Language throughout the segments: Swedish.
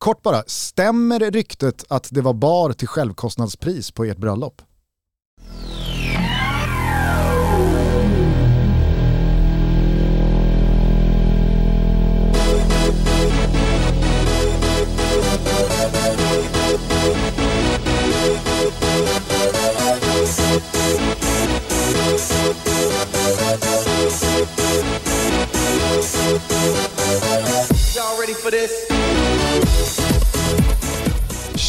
kort bara, stämmer ryktet att det var bar till självkostnadspris på ert bröllop?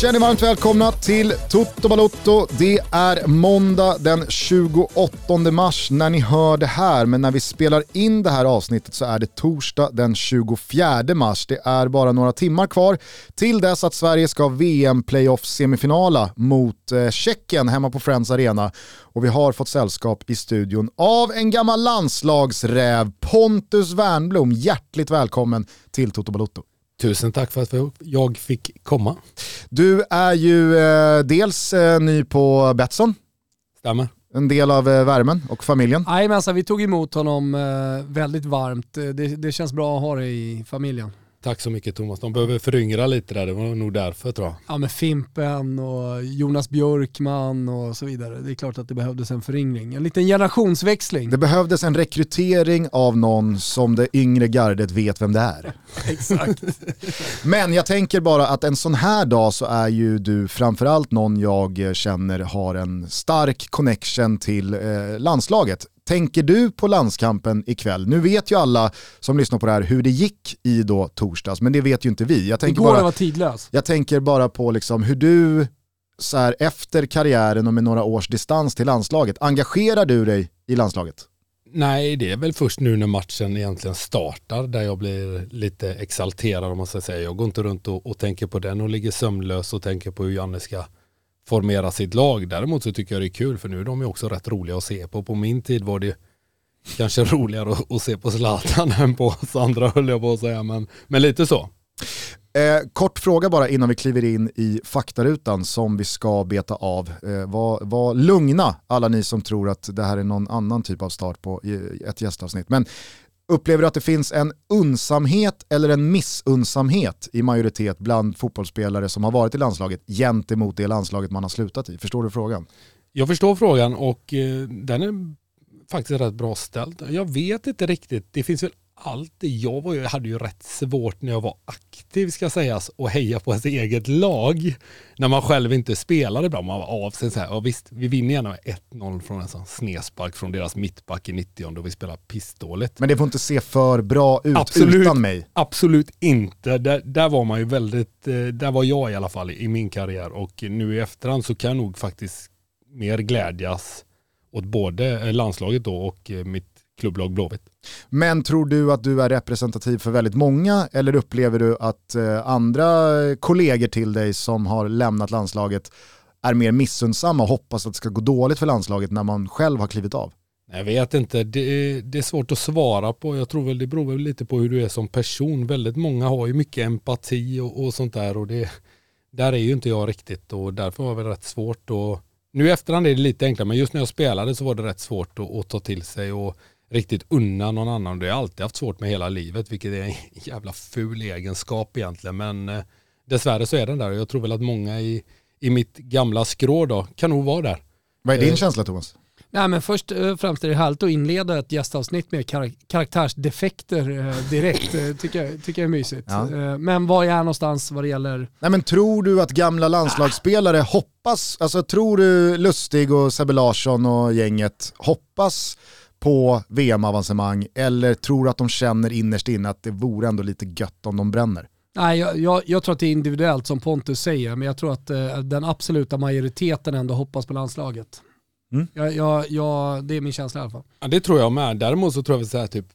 Känner varmt välkomna till Toto Balotto. Det är måndag den 28 mars när ni hör det här, men när vi spelar in det här avsnittet så är det torsdag den 24 mars. Det är bara några timmar kvar till dess att Sverige ska VM-playoff-semifinala mot eh, Tjeckien hemma på Friends Arena. Och vi har fått sällskap i studion av en gammal landslagsräv, Pontus Wernblom. Hjärtligt välkommen till Toto Balotto. Tusen tack för att jag fick komma. Du är ju eh, dels eh, ny på Betsson. Stämmer. En del av eh, värmen och familjen. Jajamensan, vi tog emot honom eh, väldigt varmt. Det, det känns bra att ha det i familjen. Tack så mycket Thomas. De behöver föryngra lite där, det var nog därför tror jag. Ja med Fimpen och Jonas Björkman och så vidare. Det är klart att det behövdes en föryngring. En liten generationsväxling. Det behövdes en rekrytering av någon som det yngre gardet vet vem det är. Exakt. Men jag tänker bara att en sån här dag så är ju du framförallt någon jag känner har en stark connection till eh, landslaget. Tänker du på landskampen ikväll? Nu vet ju alla som lyssnar på det här hur det gick i då torsdags, men det vet ju inte vi. Jag tänker Igår bara, var tidlös. Jag tänker bara på liksom hur du, så här, efter karriären och med några års distans till landslaget, engagerar du dig i landslaget? Nej, det är väl först nu när matchen egentligen startar där jag blir lite exalterad om man ska säga. Jag går inte runt och, och tänker på den och ligger sömnlös och tänker på hur Janne ska formera sitt lag. Däremot så tycker jag det är kul för nu är de ju också rätt roliga att se på. På min tid var det kanske roligare att, se på Zlatan än på oss andra höll jag på att säga. Men, men lite så. Eh, kort fråga bara innan vi kliver in i faktarutan som vi ska beta av. Eh, var, var lugna alla ni som tror att det här är någon annan typ av start på ett gästavsnitt. Men Upplever du att det finns en unsamhet eller en missunsamhet i majoritet bland fotbollsspelare som har varit i landslaget gentemot det landslaget man har slutat i? Förstår du frågan? Jag förstår frågan och eh, den är faktiskt rätt bra ställd. Jag vet inte riktigt, det finns väl allt. Jag, var, jag hade ju rätt svårt när jag var aktiv ska sägas och heja på ett eget lag. När man själv inte spelade bra. Man var av sig så här. Ja, visst, vi vinner gärna med 1-0 från en sån snespark från deras mittback i 90 och vi spelar pissdåligt. Men det får inte se för bra ut absolut, utan mig. Absolut inte. Där, där var man ju väldigt, eh, där var jag i alla fall i min karriär och nu i efterhand så kan jag nog faktiskt mer glädjas åt både landslaget då och eh, mitt klubblag Blåvitt. Men tror du att du är representativ för väldigt många eller upplever du att eh, andra kollegor till dig som har lämnat landslaget är mer missundsamma och hoppas att det ska gå dåligt för landslaget när man själv har klivit av? Jag vet inte, det är, det är svårt att svara på. Jag tror väl det beror väl lite på hur du är som person. Väldigt många har ju mycket empati och, och sånt där och det, där är ju inte jag riktigt och därför var det väl rätt svårt och nu i efterhand är det lite enklare men just när jag spelade så var det rätt svårt att, att ta till sig och riktigt unna någon annan. Det har jag alltid haft svårt med hela livet, vilket är en jävla ful egenskap egentligen. Men eh, dessvärre så är den där och jag tror väl att många i, i mitt gamla skrå då kan nog vara där. Vad är din eh, känsla Thomas? Nej, men först och eh, främst är det härligt att inleda ett gästavsnitt med kar karaktärsdefekter eh, direkt. Tycker, jag, tycker jag är mysigt. Ja. Men var jag är någonstans vad det gäller... Nej, men tror du att gamla landslagsspelare ah. hoppas, alltså tror du Lustig och Sebbe Larsson och gänget hoppas på VM-avancemang eller tror att de känner innerst inne att det vore ändå lite gött om de bränner? Nej, jag, jag, jag, tror att det är individuellt som Pontus säger, men jag tror att eh, den absoluta majoriteten ändå hoppas på landslaget. Mm. Jag, jag, jag, det är min känsla i alla fall. Ja, det tror jag med. Däremot så tror jag att typ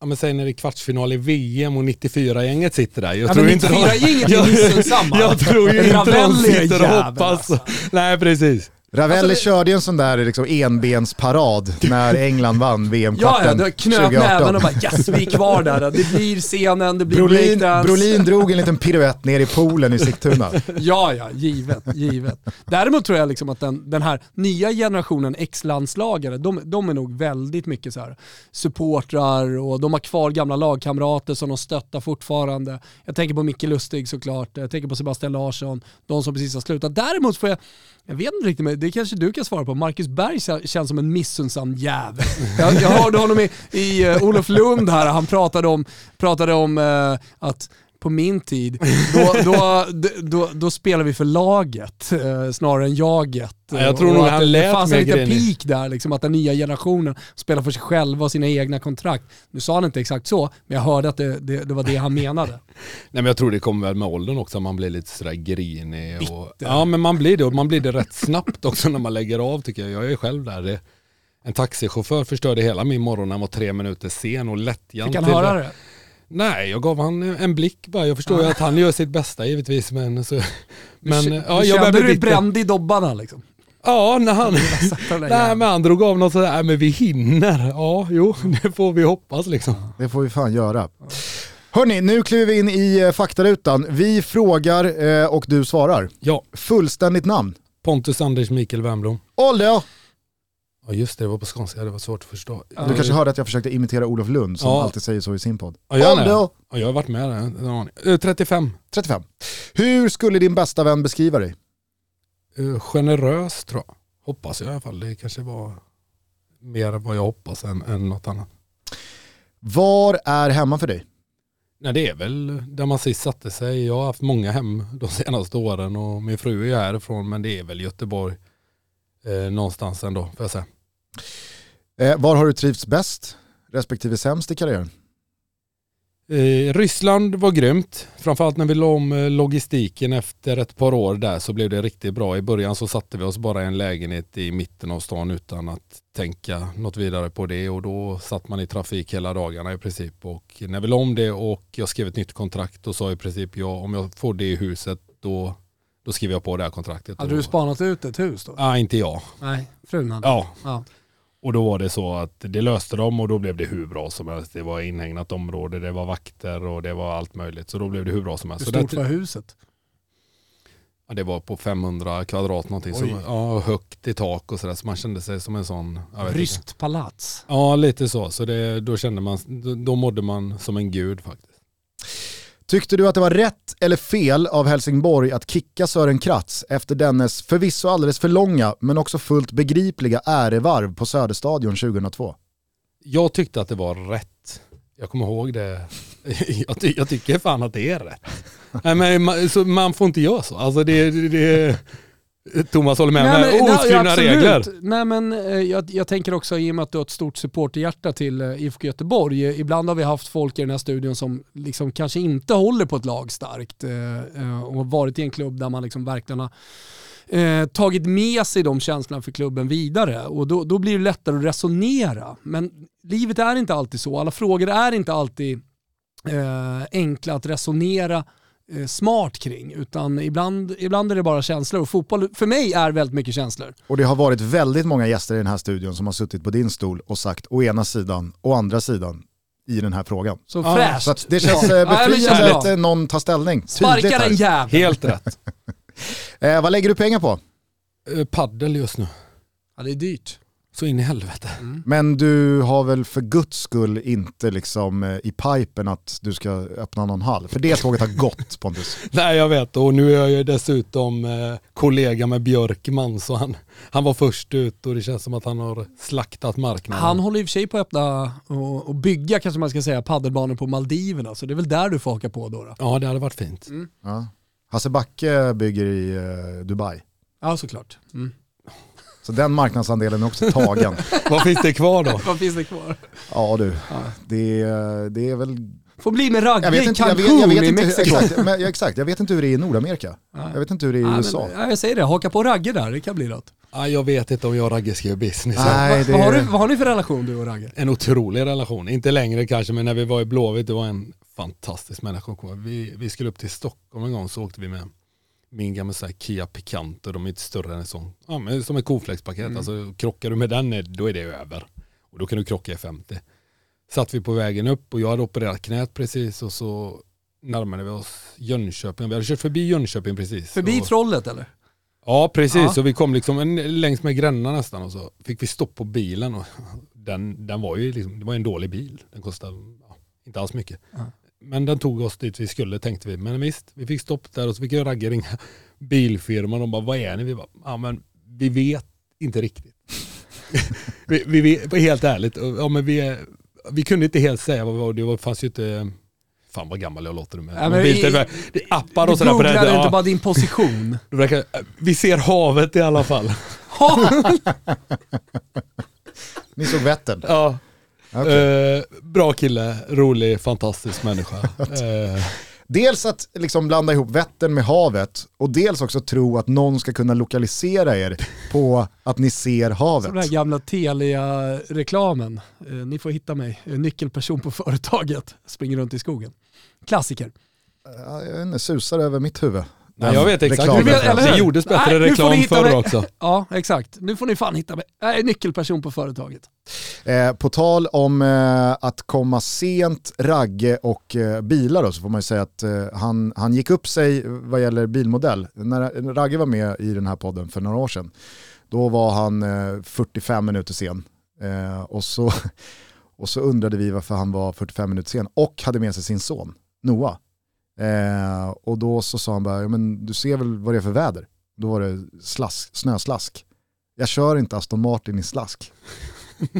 Ja men säg när det är kvartsfinal i VM och 94-gänget sitter där. Jag ja, tror men 94-gänget är missunnsamma. Jag tror ju inte de sitter och hoppas. Alltså. Nej precis. Ravelli Alltså, körde ju en sån där liksom enbensparad när England vann Ja, VM-kvarten ja, du knöt 2018. näven och bara yes, vi är kvar där. Det blir scenen, det blir Brolin. Brolin drog en liten piruett ner i poolen i Sigtuna. Ja, ja, givet, givet. Däremot tror jag liksom att den, den här nya generationen ex-landslagare, de, de är nog väldigt mycket så här supportrar och de har kvar gamla lagkamrater som de stöttar fortfarande. Jag tänker på Micke Lustig såklart, jag tänker på Sebastian Larsson, de som precis har slutat. Däremot får jag, jag vet inte riktigt, men det kanske du kan svara på. Marcus Berg känns som en missunnsam jävel. Jag, jag hörde honom i, i uh, Olof Lund här, han pratade om, pratade om uh, att på min tid, då, då, då, då spelar vi för laget eh, snarare än jaget. Ja, jag tror nog att han det, det lät fanns en liten peak där, liksom, att den nya generationen spelar för sig själva och sina egna kontrakt. Nu sa han inte exakt så, men jag hörde att det, det, var det han menade. Nej men jag tror det kommer väl med åldern också, man blir lite sådär grinig. Och, ja men man blir det och man blir det rätt snabbt också när man lägger av tycker jag. Jag är själv där. En taxichaufför förstörde hela min morgon han var tre minuter sen och lättjan. Fick han höra det? Nej, jag gav han en blick bara. Jag förstår ju att han gör sitt bästa givetvis men... Så, men du, ja, jag kände du dig bränd i dobbarna liksom? Ja, när han... Nej men han drog av något sådär, "Nej, men vi hinner. Ja, jo, det får vi hoppas liksom. Det får vi fan göra. Hörni, nu kliver vi in i eh, faktarutan. Vi frågar eh, och du svarar. Ja, Fullständigt namn. Pontus Anders Mikael Wernbloom. Ålder! Ja just det, det var på skånska, det var svårt att förstå. Du kanske hörde att jag försökte imitera Olof Lund som Ja. alltid säger så i sin podd. Ja, gärna. Ålder! Ja, jag har varit med där. en aning. Eh, 35. 35. Hur skulle din bästa vän beskriva dig? Eh, generös tror jag. Hoppas jag i alla fall. Det kanske var mer vad jag hoppas än, än något annat. Var är hemma för dig? Nej det är väl där man sist satte sig. Jag har haft många hem de senaste åren och min fru är härifrån men det är väl Göteborg eh, någonstans ändå får jag säga. Eh, var har du trivts bäst respektive sämst i karriären? Eh, Ryssland var grymt. Framförallt när vi la om eh, logistiken efter ett par år där så blev det riktigt bra. I början så satte vi oss bara i en lägenhet i mitten av stan utan att tänka något vidare på det och då satt man i trafik hela dagarna i princip. Och när vi la om det och jag skrev ett nytt kontrakt och sa i princip ja, om jag får det i huset då, då skriver jag på det här kontraktet. Hade du spanat ut ett hus då? Ja, inte jag. Nej, frun hade. Ja, Ja. Och då var det så att det löste de och då blev det hur bra som helst. Det var inhägnat område, det var vakter och det var allt möjligt. Så då blev det hur bra som helst. Hur stort det, var huset? ja, det var på 500 kvadrat någonting. Så, Oj. ja, högt i tak och sådär. Så man kände sig som en sån... Ryskt palats. Ja, lite så. Så det, då kände man, då, då mådde man som en gud faktiskt. Tyckte du att det var rätt eller fel av Helsingborg att kicka Sören Kratz efter dennes förvisso alldeles för långa men också fullt begripliga ärevarv på Söderstadion 2002? Jag tyckte att det var rätt. Jag kommer ihåg det. Jag, ty, jag tycker fan att det är rätt. Nej, men man, så man får inte göra så. Alltså det, det, det Thomas håller med Nej, men- nej, Oskrivna absolut. regler. Nej men eh, jag, jag tänker också i och med att du har ett stort supporterhjärta till eh, IFK Göteborg. eh, Ibland har vi haft folk i den här studion som liksom kanske inte håller på ett lag starkt och varit i en klubb där man liksom verkligen har eh, tagit med sig de känslorna för klubben vidare och då, då blir det lättare att resonera. Men livet är inte alltid så, alla frågor är inte alltid eh, enkla att resonera smart kring utan ibland, ibland är det bara känslor och fotboll för mig är väldigt mycket känslor. Och det har varit väldigt många gäster i den här studion som har suttit på din stol och sagt å ena sidan och andra sidan i den här frågan. Så Ja, fräscht. Så att det känns Ja. eh, Ja, befriande att eh, någon tar ställning. Sparka den jäveln. Helt rätt. Eh, vad lägger du pengar på? Eh, Paddel just nu. Ja, det är dyrt. Så in i helvete. Men du har väl för guds skull inte liksom eh, i pipen att du ska öppna någon hall? För det tåget har gått Pontus. Nej jag vet och nu är jag ju dessutom eh, kollega med Björkman så han, han var först ut och det känns som att han har slaktat marknaden. Han håller i och för sig på att öppna och, och bygga kanske man ska säga paddelbanor på Maldiverna så det är väl där du får haka på då. då. Ja det hade varit fint. Ja. Hasse Backe bygger i eh, Dubai. Ja såklart. Mm. Så den marknadsandelen är också tagen. Vad finns det kvar då? Vad finns det kvar? ja du, Ja. det, det är väl... Får bli med Ragge Jag vet i inte, jag vet, Cancun jag vet i Mexiko. exakt, men, ja, exakt, jag vet inte hur det är i Nordamerika. Ja. Jag vet inte hur det är i Ja, men, USA. ja, jag säger det, haka på Ragge där, det kan bli något. Ja, jag vet inte om jag och Ragge ska göra business. Nej, vad, vad, har det, du, vad har ni för relation du och Ragge? En otrolig relation. Inte längre kanske men när vi var i Blåvitt det var en fantastisk människa. Vi, vi skulle upp till Stockholm en gång så åkte vi med min gamla så här, Kia Picanto, de är inte större än en sån, ja, men som ett koflexpaket. Mm. Alltså, krockar du med den, eh, då är det över. Och då kan du krocka i 50. Satt vi på vägen upp och jag hade opererat knät precis och så närmade vi oss Jönköping. Vi hade kört förbi Jönköping precis. Förbi och, trollet eller? Ja precis, Ja. så vi kom liksom en, längs med Gränna nästan och så fick vi stopp på bilen. Och den, den var ju liksom, det var en dålig bil. Den kostade ja, inte alls mycket. Ja. Men den tog oss dit vi skulle tänkte vi. Men visst, vi fick stopp där och så fick jag ragga ringa bilfirman och bara vad är ni? Vi bara, ja men vi vet inte riktigt. vi, vi, vi, helt ärligt, ja, men vi, vi kunde inte helt säga vad vi var. Det var, fanns ju inte, fan vad gammal jag låter nu med. Ja, men mobiltelefon. det är appar Du och sådär på det. googlar här. inte Ja, bara din position. verkar, vi ser havet i alla fall. Ni såg Vättern? Ja. Okej. Eh, bra kille, rolig, fantastisk människa. Eh, Dels att liksom blanda ihop Vättern med havet och dels också tro att någon ska kunna lokalisera er på att ni ser Som den här havet. gamla Telia-reklamen. Eh, ni får hitta mig, Eh, nyckelperson på företaget. Springer runt i skogen. Klassiker. Ja, Jag vet inte, susar över mitt huvud. Nej, jag vet exakt. Reklamen. Du vet, eller hur? det gjordes bättre Nej, nu får ni reklam förr också. Ja, exakt. Nu får ni fan hitta mig. Jag är nyckelperson på företaget. Eh, på tal om eh, att komma sent, Ragge och eh, bilar då, så får man ju säga att eh, han, han gick upp sig vad gäller bilmodell. När Ragge var med i den här podden för några år sedan, då var han eh, 45 minuter sen. Eh, och, så, och så undrade vi varför han var 45 minuter sen och hade med sig sin son, Noah. Eh, och då så sa han bara, ja, men du ser väl vad det är för väder? Då var det slask, snöslask. Jag kör inte Aston Martin i slask.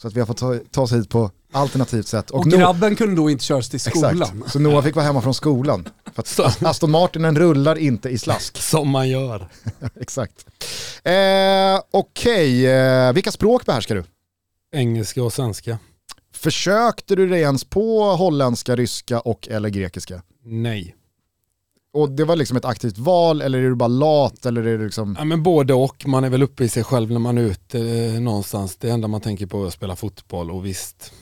Så att vi har fått ta, ta oss hit på alternativt sätt. Och, Noah- grabben kunde då inte köras till skolan. Exakt, så Noah fick vara hemma från skolan. För att Aston Martinen rullar inte i slask. Som man gör. Exakt. Eh, Okej, eh, vilka språk behärskar du? Engelska och svenska. Försökte du dig ens på holländska, ryska och eller grekiska? Nej. Och det var liksom ett aktivt val eller är du bara lat eller är det liksom... Ja, men både och. Man är väl uppe i sig själv när man är ute eh, någonstans. Det enda man tänker på är att spela fotboll och visst.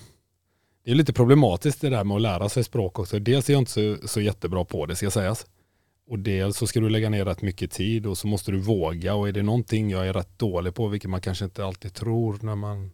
Det är lite problematiskt det där med att lära sig språk också. Dels är jag inte så, så jättebra på det ska sägas. Och dels så ska du lägga ner rätt mycket tid och så måste du våga. Och är det någonting jag är rätt dålig på, vilket man kanske inte alltid tror när man...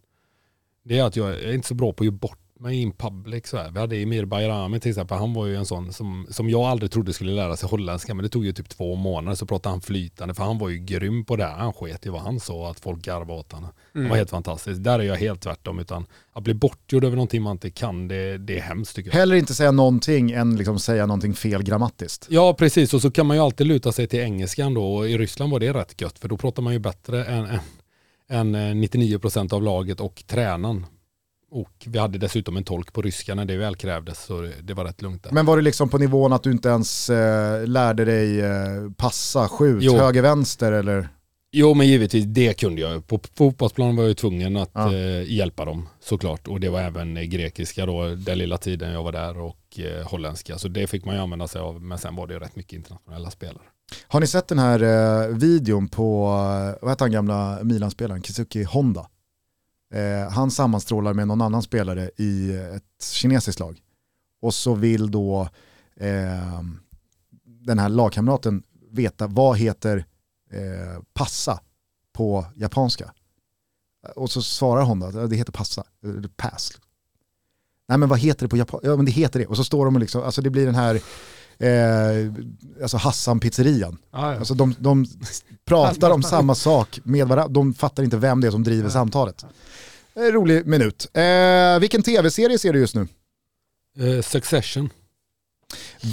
Det är att jag är inte så bra på att ge bort mig in public. Så här. Vi hade Emir Bayrami till exempel, han var ju en sån som, som jag aldrig trodde skulle lära sig holländska, men det tog ju typ två månader så pratade han flytande, för han var ju grym på det. Han sket i vad han sa, att folk garvade åt honom. Mm. Det var helt fantastiskt. Där är jag helt tvärtom, utan att bli bortgjord över någonting man inte kan, det, det är hemskt tycker jag. Hellre inte säga någonting än liksom säga någonting fel grammatiskt. Ja, precis. Och så kan man ju alltid luta sig till engelskan då. Och i Ryssland var det rätt gött, för då pratar man ju bättre än, än, än 99% av laget och tränaren. Och vi hade dessutom en tolk på ryska när det väl krävdes, så det, det var rätt lugnt där. Men var det liksom på nivån att du inte ens eh, lärde dig eh, passa, skjut, Jo. höger, vänster eller? Jo, men givetvis, det kunde jag. På fotbollsplanen var jag ju tvungen att Ja. eh, hjälpa dem såklart. Och det var även eh, grekiska då, den lilla tiden jag var där och eh, holländska. Så det fick man ju använda sig av. Men sen var det ju rätt mycket internationella spelare. Har ni sett den här eh, videon på, eh, vad heter han gamla Milan-spelaren, Kizuki Honda? Eh, han sammanstrålar med någon annan spelare i ett kinesiskt lag. Och så vill då eh, den här lagkamraten veta vad heter eh, passa på japanska. Och så svarar Honda att det heter passa, eller pass. Nej men vad heter det på japanska? Ja men det heter det. Och så står de och liksom, alltså det blir den här eh, alltså Hassan-pizzerian. Ja, ja. Alltså de, de pratar om samma sak med varandra, de fattar inte vem det är som driver samtalet. Eh, rolig minut. Eh, vilken tv-serie ser du just nu? Eh, Succession.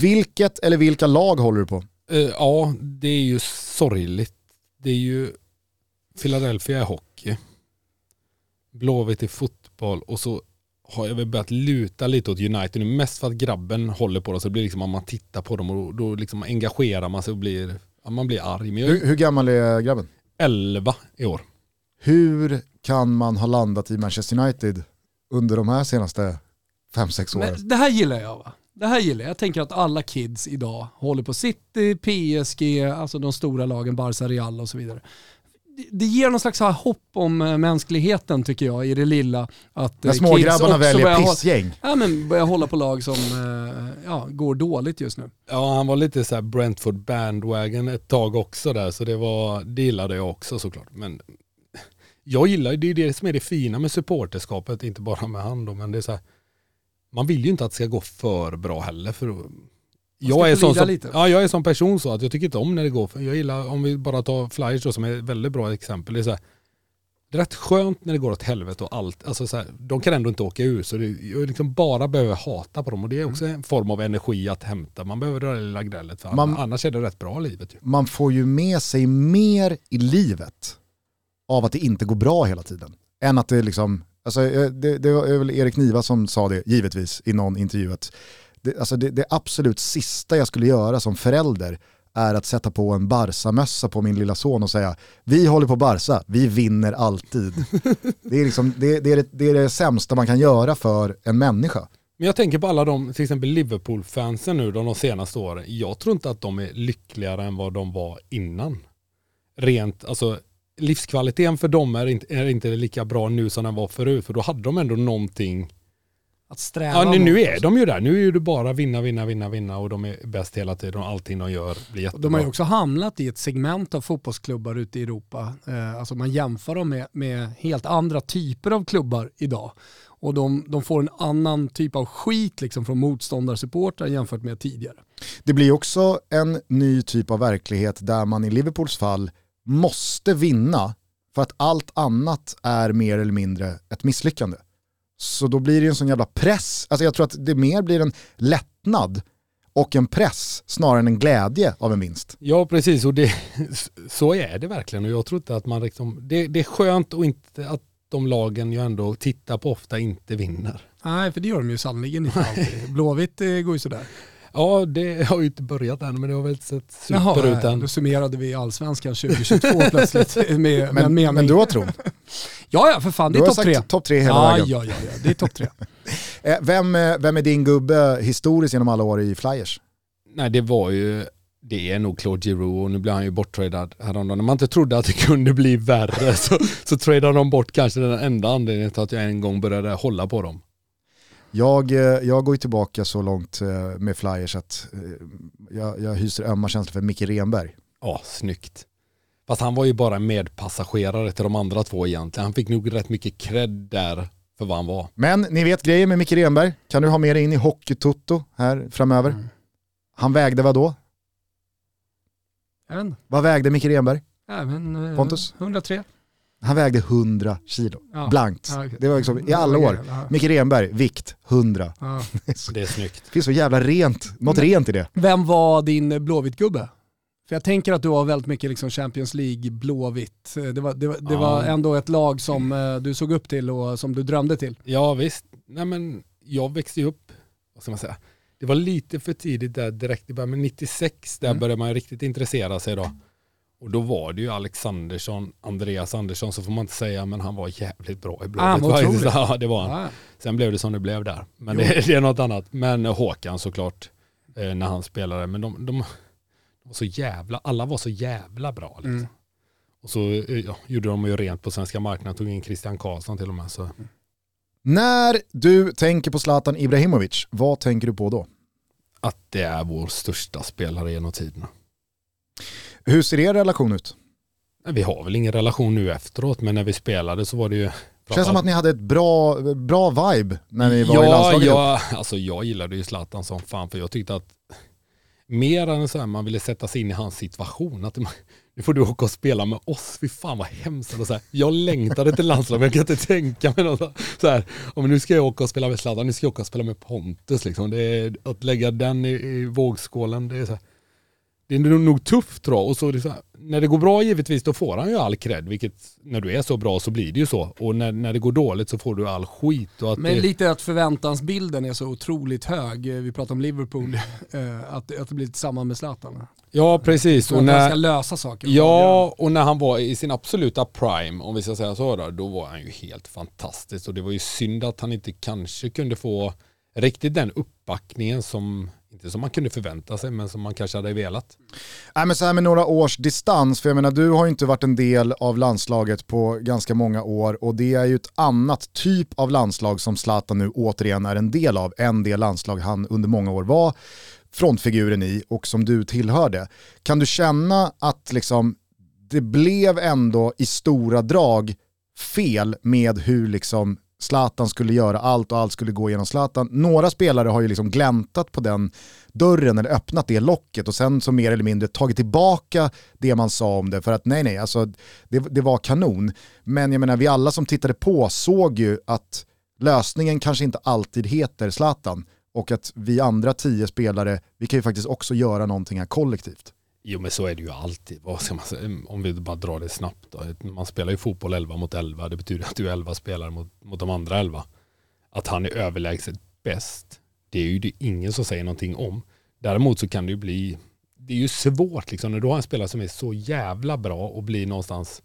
Vilket eller vilka lag håller du på? Eh, ja, det är ju sorgligt. Det är ju Philadelphia i hockey. Blåvitt i fotboll och så har jag väl börjat luta lite åt United nu. Mest för att grabben håller på det så det blir liksom att man tittar på dem och då liksom engagerar man sig och blir, man blir arg. Men jag Hur, hur gammal är grabben? 11 i år. Hur kan man ha landat i Manchester United under de här senaste 5-6 åren? Men det här gillar jag va? Det här gillar jag. Jag tänker att alla kids idag håller på City, PSG, alltså de stora lagen, Barca, Real och så vidare. Det ger någon slags så här hopp om eh, mänskligheten tycker jag i det lilla. Att När eh, smågrabbarna väljer börjar hålla- pissgäng. Ja men börjar hålla på lag som eh, ja, går dåligt just nu. Ja, han var lite så här Brentford bandwagon ett tag också där, så det, var, det gillade jag också såklart. Men jag gillar, det är det som är det fina med supporterskapet, inte bara med han då, men det är så här, man vill ju inte att det ska gå för bra heller. För jag, är sån lida som, lite. ja, jag är som person så att jag tycker inte om när det går, för jag gillar, om vi bara tar Flyers då som är ett väldigt bra exempel, det är så här, det är rätt skönt när det går åt helvete och allt, alltså så här, de kan ändå inte åka ur så det, jag liksom bara behöver hata på dem och det är också en form av energi att hämta. Man behöver det där lilla gnället för Man- annars är det rätt bra livet ju. Man får ju med sig mer i livet av att det inte går bra hela tiden. Än att det liksom, alltså eh, det, det var väl Erik Niva som sa det givetvis i någon intervju att det, alltså det, det absolut sista jag skulle göra som förälder är att sätta på en Barca-mössa på min lilla son och säga vi håller på Barca, vi vinner alltid. det, är liksom, det, det, är det, det är det sämsta man kan göra för en människa. Men jag tänker på alla de, till exempel Liverpool-fansen nu de, de senaste åren. Jag tror inte att de är lyckligare än vad de var innan. Rent, alltså livskvaliteten för dem är inte, är inte lika bra nu som den var förut. För då hade de ändå någonting. Att sträva Ja, nu, nu är de ju där. Nu är det bara vinna, vinna, vinna, vinna och de är bäst hela tiden och allting de gör blir jättebra. De har ju också hamnat i ett segment av fotbollsklubbar ute i Europa. Eh, alltså man jämför dem med, med helt andra typer av klubbar idag. Och de, de får en annan typ av skit liksom från motståndarsupportrar jämfört med tidigare. Det blir också en ny typ av verklighet där man i Liverpools fall måste vinna för att allt annat är mer eller mindre ett misslyckande. Så då blir det en sån jävla press, alltså jag tror att det mer blir en lättnad och en press snarare än en glädje av en vinst. Ja, precis. Och det, så är det verkligen. Och jag tror inte att man liksom, det, det är skönt och inte att de lagen jag ändå tittar på ofta inte vinner. Nej, för det gör de ju sannerligen inte alltid. Blåvitt eh, går ju sådär. Ja, det har ju inte börjat än, men det har väl inte sett super Jaha, ut än. då summerade vi allsvenskan 2022 plötsligt med, med en Men, mening. men du har tron. Ja, ja, för fan, det är topp tre. topp tre hela Ja, vägen. ja, ja, ja, det är topp tre. Eh, Vem, eh, vem är din gubbe historiskt genom alla år i Flyers? Nej, det var ju, det är nog Claude Giroux och nu blir han ju borttradad häromdagen. När man inte trodde att det kunde bli värre så, så tradade de bort kanske den enda anledningen till att jag en gång började hålla på dem. Jag, eh, jag går ju tillbaka så långt eh, med Flyers att eh, jag, jag hyser ömma känslor för Micke Renberg. Ja, snyggt. Fast han var ju bara medpassagerare till de andra två egentligen. Han fick nog rätt mycket cred där för vad han var. Men ni vet grejen med Micke Renberg, kan du ha med dig in i Hockeytutto här framöver? Mm. Han vägde vad då? Jag vet inte. Vad vägde Micke Renberg? Även, eh, Pontus? 103. Han vägde 100 kilo, Ja. blankt. Ja, okej. Det var liksom i alla år. Ja, Micke Renberg, vikt 100. ja. Det är snyggt. Det finns så jävla rent, något Men- rent i det. Vem var din Blåvitt-gubbe? För jag tänker att du har väldigt mycket liksom Champions League, Blåvitt. Det var, det, var, det Ja. var ändå ett lag som eh, du såg upp till och som du drömde till. Ja visst, nej men jag växte ju upp, vad ska man säga, det var lite för tidigt där direkt i början, men 96 där Mm. började man ju riktigt intressera sig då. Och då var det ju Alexandersson, Andreas Andersson så får man inte säga, men han var jävligt bra i Blåvitt. Ah. Ja, det var han. Ja. Sen blev det som det blev där. Men det, det är något annat. Men Håkan såklart, eh, när han spelade. Men de, de, var så jävla, alla var så jävla bra. Liksom. Mm. Och så eh, ja, gjorde de ju rent på svenska marknaden, tog in Christian Karlsson till och med. Så. När du tänker på Zlatan Ibrahimovic, vad tänker du på då? Att det är vår största spelare genom tiderna. Hur ser er relation ut? Vi har väl ingen relation nu efteråt, men när vi spelade så var det ju... Känns som att ni hade ett bra, bra vibe när ni var i ja, landslaget. ihop. ja, alltså jag gillade ju Zlatan som fan, för jag tyckte att mer än så här, man ville sätta sig in i hans situation. Att man, nu får du åka och spela med oss, fy fan vad hemskt. Och så här, jag längtade till landslaget, jag kan inte tänka mig något så här. Om nu ska jag åka och spela med Zlatan, nu ska jag åka och spela med Pontus. Liksom. Det är, att lägga den i, i vågskålen, det är så här, det är nog- tufft tror jag. Och så här, när det går bra givetvis då får han ju all cred, vilket när du är så bra så blir det ju så. Och när, när det går dåligt så får du all skit. Och att Men det, lite att förväntansbilden är så otroligt hög. Eh, Vi pratar om Liverpool, eh, att, att det blir samma med Zlatan. ja precis. Så Och att han ska när, lösa saker. ja, och när han var i sin absoluta prime, om vi ska säga så, då, då var han ju helt fantastisk. Och det var ju synd att han inte kanske kunde få riktigt den uppbackningen som inte som man kunde förvänta sig men som man kanske hade velat. Nej, men så här med några års distans, för jag menar du har ju inte varit en del av landslaget på ganska många år och det är ju ett annat typ av landslag som Zlatan nu återigen är en del av än det landslag han under många år var frontfiguren i och som du tillhörde. Kan du känna att liksom, det blev ändå i stora drag fel med hur liksom Zlatan skulle göra allt och allt skulle gå genom Zlatan. Några spelare har ju liksom gläntat på den dörren eller öppnat det locket och sen så mer eller mindre tagit tillbaka det man sa om det för att nej nej, alltså det, det var kanon. Men jag menar vi alla som tittade på såg ju att lösningen kanske inte alltid heter Zlatan och att vi andra tio spelare, vi kan ju faktiskt också göra någonting här kollektivt. Jo men så är det ju alltid. Vad ska man säga? Om vi bara drar det snabbt. Då. Man spelar ju fotboll 11 mot 11. Det betyder att du är 11 spelare mot, mot de andra 11. Att han är överlägset bäst. Det är ju det ingen som säger någonting om. Däremot så kan det ju bli, det är ju svårt liksom när du har en spelare som är så jävla bra och blir någonstans,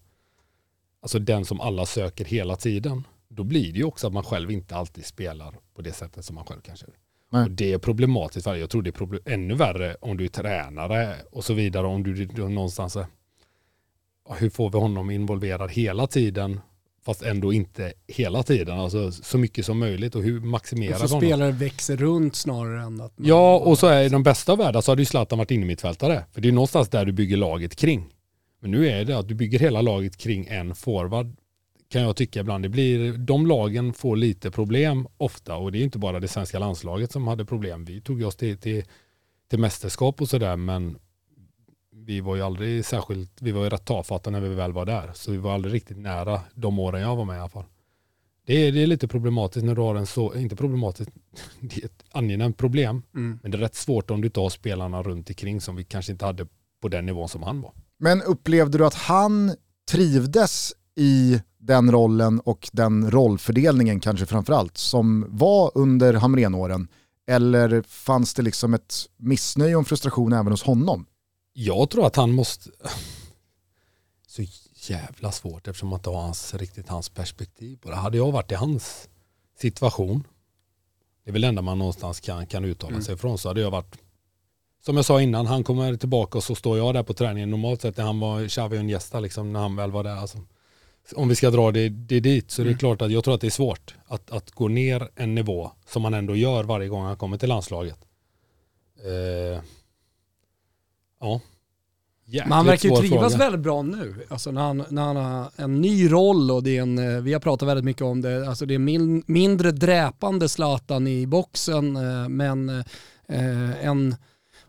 alltså den som alla söker hela tiden. Då blir det ju också att man själv inte alltid spelar på det sättet som man själv kanske och det är problematiskt. Jag tror det är problem, ännu värre om du är tränare och så vidare. Om du, du någonstans, hur får vi honom involverad hela tiden fast ändå inte hela tiden. Alltså så mycket som möjligt och hur maximerar honom. spelare växer runt snarare än att... Man... Ja, och så är i de bästa av världar så hade ju Zlatan varit inne mittfältare. För det är någonstans där du bygger laget kring. Men nu är det att du bygger hela laget kring en forward kan jag tycka ibland. Det blir, de lagen får lite problem ofta och det är inte bara det svenska landslaget som hade problem. Vi tog oss till, till, till mästerskap och sådär men vi var ju aldrig särskilt, vi var ju rätt tafatta när vi väl var där. Så vi var aldrig riktigt nära de åren jag var med i alla fall. Det är, det är lite problematiskt när du har en så, inte problematiskt, det är ett angenämt problem. Mm. Men det är rätt svårt om du inte har spelarna runt omkring som vi kanske inte hade på den nivån som han var. Men upplevde du att han trivdes i den rollen och den rollfördelningen kanske framförallt som var under Hamrenåren? Eller fanns det liksom ett missnöje och frustration även hos honom? Jag tror att han måste... Så jävla svårt eftersom man inte har hans, riktigt hans perspektiv på det. Hade jag varit i hans situation, det är väl det enda man någonstans kan, kan uttala mm. sig ifrån, så hade jag varit som jag sa innan, han kommer tillbaka och så står jag där på träningen. Normalt sett när han var Xavi och Iniesta, liksom, när han väl var där. Alltså, om vi ska dra det, det dit så mm. det är mm. klart att jag tror att det är svårt att, att gå ner en nivå som man ändå gör varje gång han kommer till landslaget. Eh, ja. Jäkligt Men han verkar ju trivas fråga. väldigt bra nu. Alltså när han, när han har en ny roll och det är en, eh, vi har pratat väldigt mycket om det, alltså det är min, mindre dräpande Zlatan i boxen eh, men eh, en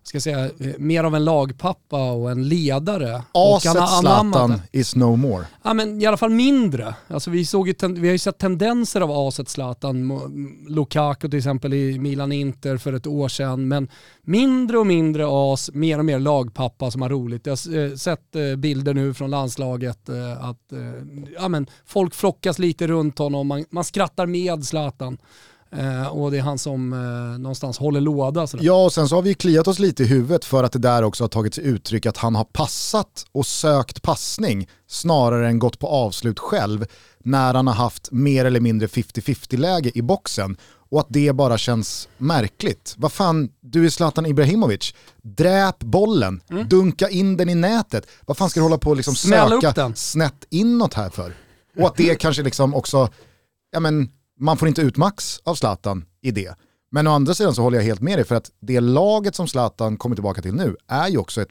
ska säga, eh, mer av en lagpappa och en ledare. Aset Zlatan is no more. Ja men i alla fall mindre. Alltså vi, såg vi har ju sett tendenser av aset Zlatan, Lukaku till exempel i Milan-Inter för ett år sedan, men mindre och mindre as, mer och mer lagpappa som har roligt. Jag har eh, sett eh, bilder nu från landslaget att ja, men folk flockas lite runt honom, man, man skrattar med Zlatan. Eh, och det är han som eh, någonstans håller låda. Sådär. Ja, och sen så har vi kliat oss lite i huvudet för att det där också har tagit sig uttryck att han har passat och sökt passning snarare än gått på avslut själv när han har haft mer eller mindre 50-50 läge i boxen och att det bara känns märkligt. Vad fan, du är Zlatan Ibrahimovic. Dräp bollen, mm. dunka in den i nätet. Vad fan ska du hålla på och liksom söka snett inåt här för? Och att det kanske liksom också, ja men man får inte ut max av Zlatan i det. Men å andra sidan så håller jag helt med dig för att det laget som Zlatan kommer tillbaka till nu är ju också ett,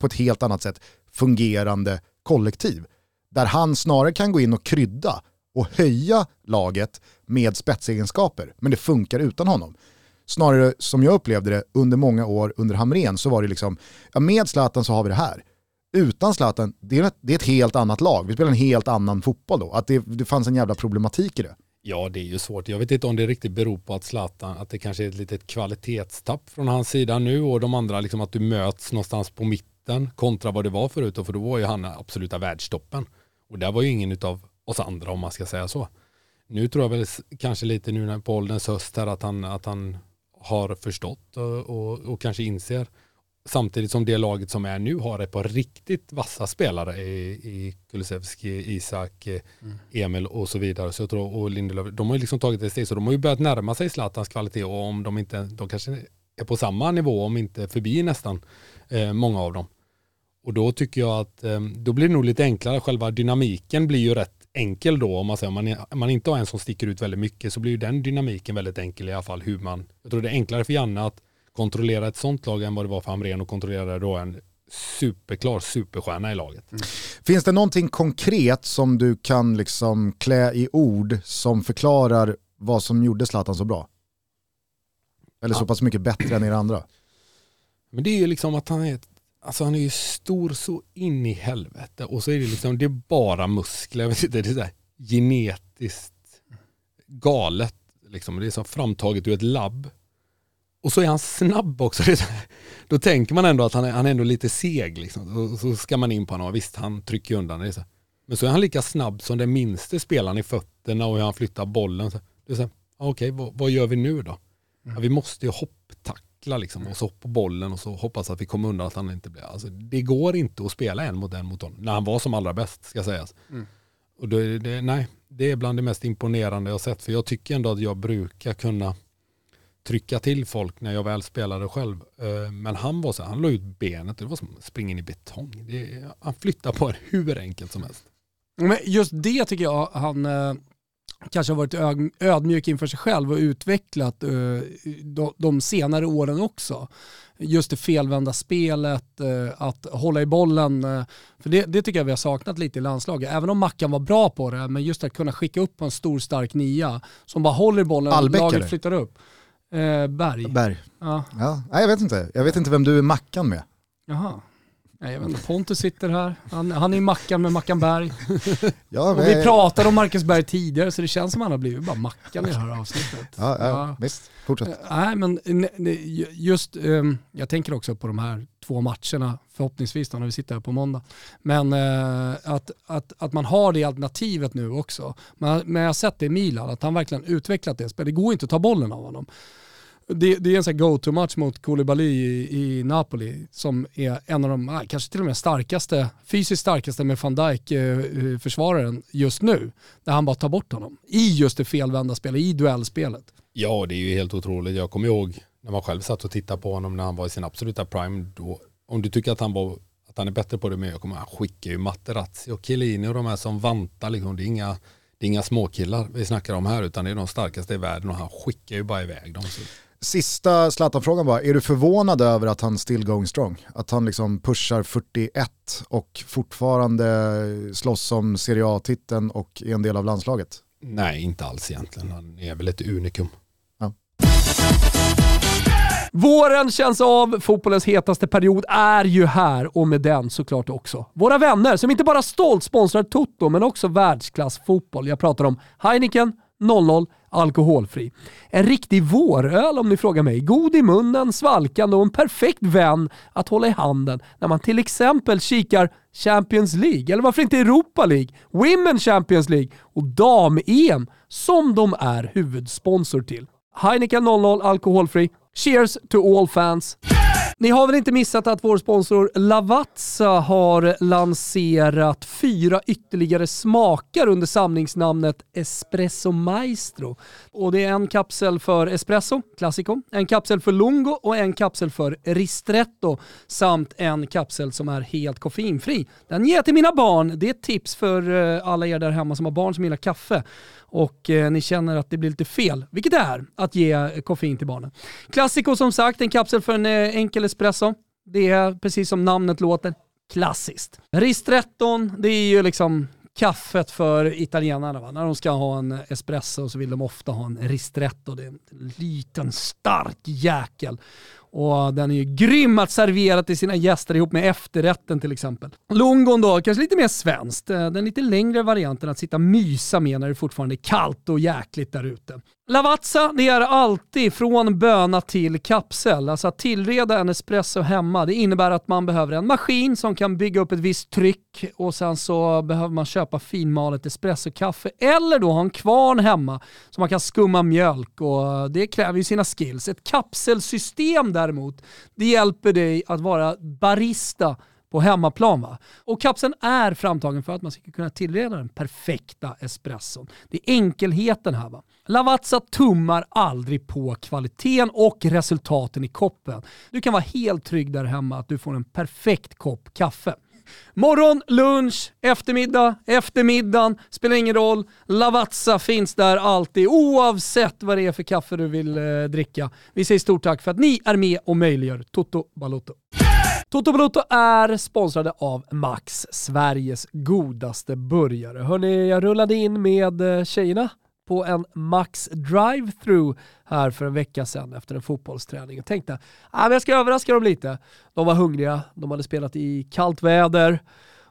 på ett helt annat sätt fungerande kollektiv. Där han snarare kan gå in och krydda och höja laget med spetsegenskaper, men det funkar utan honom. Snarare som jag upplevde det under många år under Hamren så var det liksom, ja med Zlatan så har vi det här. Utan Zlatan, det är, ett, det är ett helt annat lag. Vi spelar en helt annan fotboll då. Att det, det fanns en jävla problematik i det. Ja, det är ju svårt. Jag vet inte om det riktigt beror på att Zlatan, att det kanske är ett litet kvalitetstapp från hans sida nu och de andra, liksom att du möts någonstans på mitten kontra vad det var förut, för då var ju han absoluta världstoppen. Och där var ju ingen av oss andra om man ska säga så. Nu tror jag väl kanske lite nu på ålderns höst här att han, att han har förstått och, och, och kanske inser Samtidigt som det laget som är nu har ett par riktigt vassa spelare i, i Kulusevski, Isak, eh, mm. Emil och så vidare. Så jag tror, och Lindelöf, de har ju liksom tagit ett steg så de har ju börjat närma sig Zlatans kvalitet och om de inte, de kanske är på samma nivå, om inte förbi nästan, eh, många av dem. Och då tycker jag att eh, då blir det nog lite enklare. Själva dynamiken blir ju rätt enkel då. Om man, säger, om man, om man inte har en som sticker ut väldigt mycket så blir ju den dynamiken väldigt enkel i alla fall. Hur man, jag tror det är enklare för Janne att kontrollera ett sånt lag än vad det var för Hamrén att kontrollera då en superklar superstjärna i laget. Mm. Finns det någonting konkret som du kan liksom klä i ord som förklarar vad som gjorde Zlatan så bra? Eller ja. så pass mycket bättre än er andra? Men det är ju liksom att han är Alltså han är ju stor så in i helvete och så är det liksom, det är bara muskler. Jag vet inte, det är så genetiskt galet. Liksom. Det är så framtaget ur ett labb. Och så är han snabb också. Då tänker man ändå att han är, han är ändå lite seg. Liksom. Och så ska man in på honom. Visst, han trycker undan det. Så. Men så är han lika snabb som den minste spelaren i fötterna och hur han flyttar bollen. Så. Det är så, okej, vad, vad, gör vi nu då? Ja, vi måste ju hopptackla liksom, och så på bollen och så hoppas att vi kommer undan att han inte blir... Alltså, det går inte att spela en mot en mot honom. När han var som allra bäst, ska sägas. Mm. Och det, det, nej, det är bland det mest imponerande jag sett. För jag tycker ändå att jag brukar kunna trycka till folk när jag väl spelade själv. Eh, men han var så han la ut benet, det var som att springa in i betong. Det, han flyttar på det hur enkelt som helst. Men just det tycker jag han eh, kanske har varit ödmjuk inför sig själv och utvecklat eh, de senare åren också. Just det felvända spelet, att hålla i bollen. För det, det tycker jag vi har saknat lite i landslaget. Även om Mackan var bra på det, men just att kunna skicka upp en stor stark nia som bara håller i bollen och laget flyttar upp. Eh, Berg. Berg. Ja. ja. Nej, jag vet inte. Jag vet inte vem du är Mackan med. Jaha. Nej, jag vet inte, Pontus sitter här. Han, han är i Mackan med Mackan Berg. ja, men... vi pratade om Marcus Berg tidigare så det känns som att han har blivit bara Mackan i det här avsnittet. Ja, ja, ja. visst. Fortsätt. Eh, nej, men just, um, jag tänker också på de här två matcherna, förhoppningsvis då när vi sitter här på måndag. Men uh, att, att, att man har det alternativet nu också. Men, men jag har sett det i Milan, att han verkligen utvecklat det spelet. Det går inte att ta bollen av honom det, det, är en sån go-to-match mot Koulibaly i, i, Napoli som är en av de, ah, kanske till och med starkaste, fysiskt starkaste med van Dijk eh, eh, försvararen just nu. Där han bara tar bort honom i just det felvända spelet, i duellspelet. Ja, det är ju helt otroligt. Jag kommer ihåg när man själv satt och tittade på honom när han var i sin absoluta prime. Då, om du tycker att han, var, att han är bättre på det, men jag kommer han skickar ju Materazzi och Chiellini och de här som vantar. Liksom. Det, är inga, det är inga småkillar vi snackar om här, utan det är de starkaste i världen och han skickar ju bara iväg dem. Sista Zlatan-frågan bara, är du förvånad över att han still going strong? Att han liksom pushar 41 och fortfarande slåss om Serie A-titeln och är en del av landslaget? Nej, inte alls egentligen. Han är väl ett unikum. Ja. Våren känns av, fotbollens hetaste period är ju här och med den såklart också våra vänner som inte bara stolt sponsrar Toto men också världsklassfotboll. Jag pratar om Heineken, 00 alkoholfri. En riktig våröl om ni frågar mig. God i munnen, svalkande och en perfekt vän att hålla i handen när man till exempel kikar Champions League, eller varför inte Europa League, Women Champions League och dam-EM som de är huvudsponsor till. Heineken 00 alkoholfri. Cheers to all fans. Ni har väl inte missat att vår sponsor Lavazza har lanserat fyra ytterligare smaker under samlingsnamnet Espresso Maestro. Och det är en kapsel för espresso, classico, en kapsel för lungo och en kapsel för ristretto samt en kapsel som är helt koffeinfri. Den ger jag till mina barn. Det är ett tips för eh, alla er där hemma som har barn som gillar kaffe och eh, ni känner att det blir lite fel, vilket det är, att ge koffein till barnen. Classico som sagt, en kapsel för en eh, enkel espresso. Det är precis som namnet låter, klassiskt. Ristretton, det är ju liksom kaffet för italienarna. Va? När de ska ha en espresso så vill de ofta ha en ristretto. Det är en liten stark jäkel. Och den är ju grym att servera till sina gäster ihop med efterrätten till exempel. Lungon då, kanske lite mer svenskt. Eh, den lite längre varianten att sitta och mysa med när det fortfarande är kallt och jäkligt där ute. Lavazza, det är alltid från böna till kapsel. Alltså att tillreda en espresso hemma, det innebär att man behöver en maskin som kan bygga upp ett visst tryck och sen så behöver man köpa finmalet espressokaffe eller då ha en kvarn hemma så man kan skumma mjölk och eh, det kräver ju sina skills. Ett kapselsystem däremot, det hjälper dig att vara barista på hemmaplan. Va? Och kapseln är framtagen för att man ska kunna tillreda den perfekta espresson. Det är enkelheten här. Va? Lavazza tummar aldrig på kvaliteten och resultaten i koppen. Du kan vara helt trygg där hemma att du får en perfekt kopp kaffe. Morgon, lunch, eftermiddag, eftermiddagen, spelar ingen roll. Lavazza finns där alltid oavsett vad det är för kaffe du vill eh, dricka. Vi säger stort tack för att ni är med och möjliggör Toto Balotto. Toto Balotto är sponsrade av Max, Sveriges godaste burgare. Hörni, jag rullade in med eh, tjejerna på en Max drive-through här för en vecka sedan efter en fotbollsträning och tänkte ah, att jag ska överraska dem lite. De var hungriga, de hade spelat i kallt väder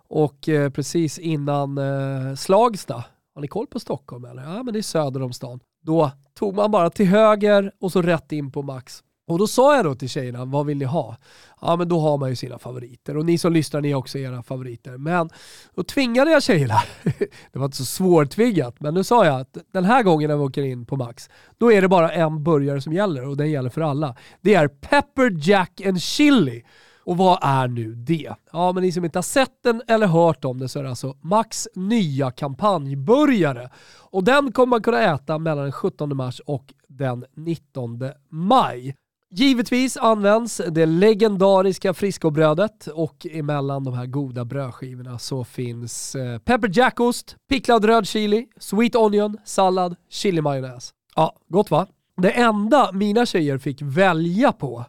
och eh, precis innan eh, Slagsta, har ni koll på Stockholm eller? Ja men det är söder om stan. Då tog man bara till höger och så rätt in på Max. Och då sa jag då till tjejerna, vad vill ni ha? Ja men då har man ju sina favoriter och ni som lyssnar ni har också era favoriter. Men då tvingade jag tjejerna, det var inte så svårtvingat, men nu sa jag att den här gången när vi åker in på Max, då är det bara en burgare som gäller och den gäller för alla. Det är Pepper Jack and Chili. Och vad är nu det? Ja, men ni som inte har sett den eller hört om det så är det alltså Max nya kampanjburgare. Och den kommer man kunna äta mellan den 17 mars och den 19 maj. Givetvis används det legendariska friskobrödet och emellan de här goda brödskivorna så finns eh, pepper jackost, picklad röd chili, sweet onion, sallad, chilimajonnäs. Ja, gott va? Det enda mina tjejer fick välja på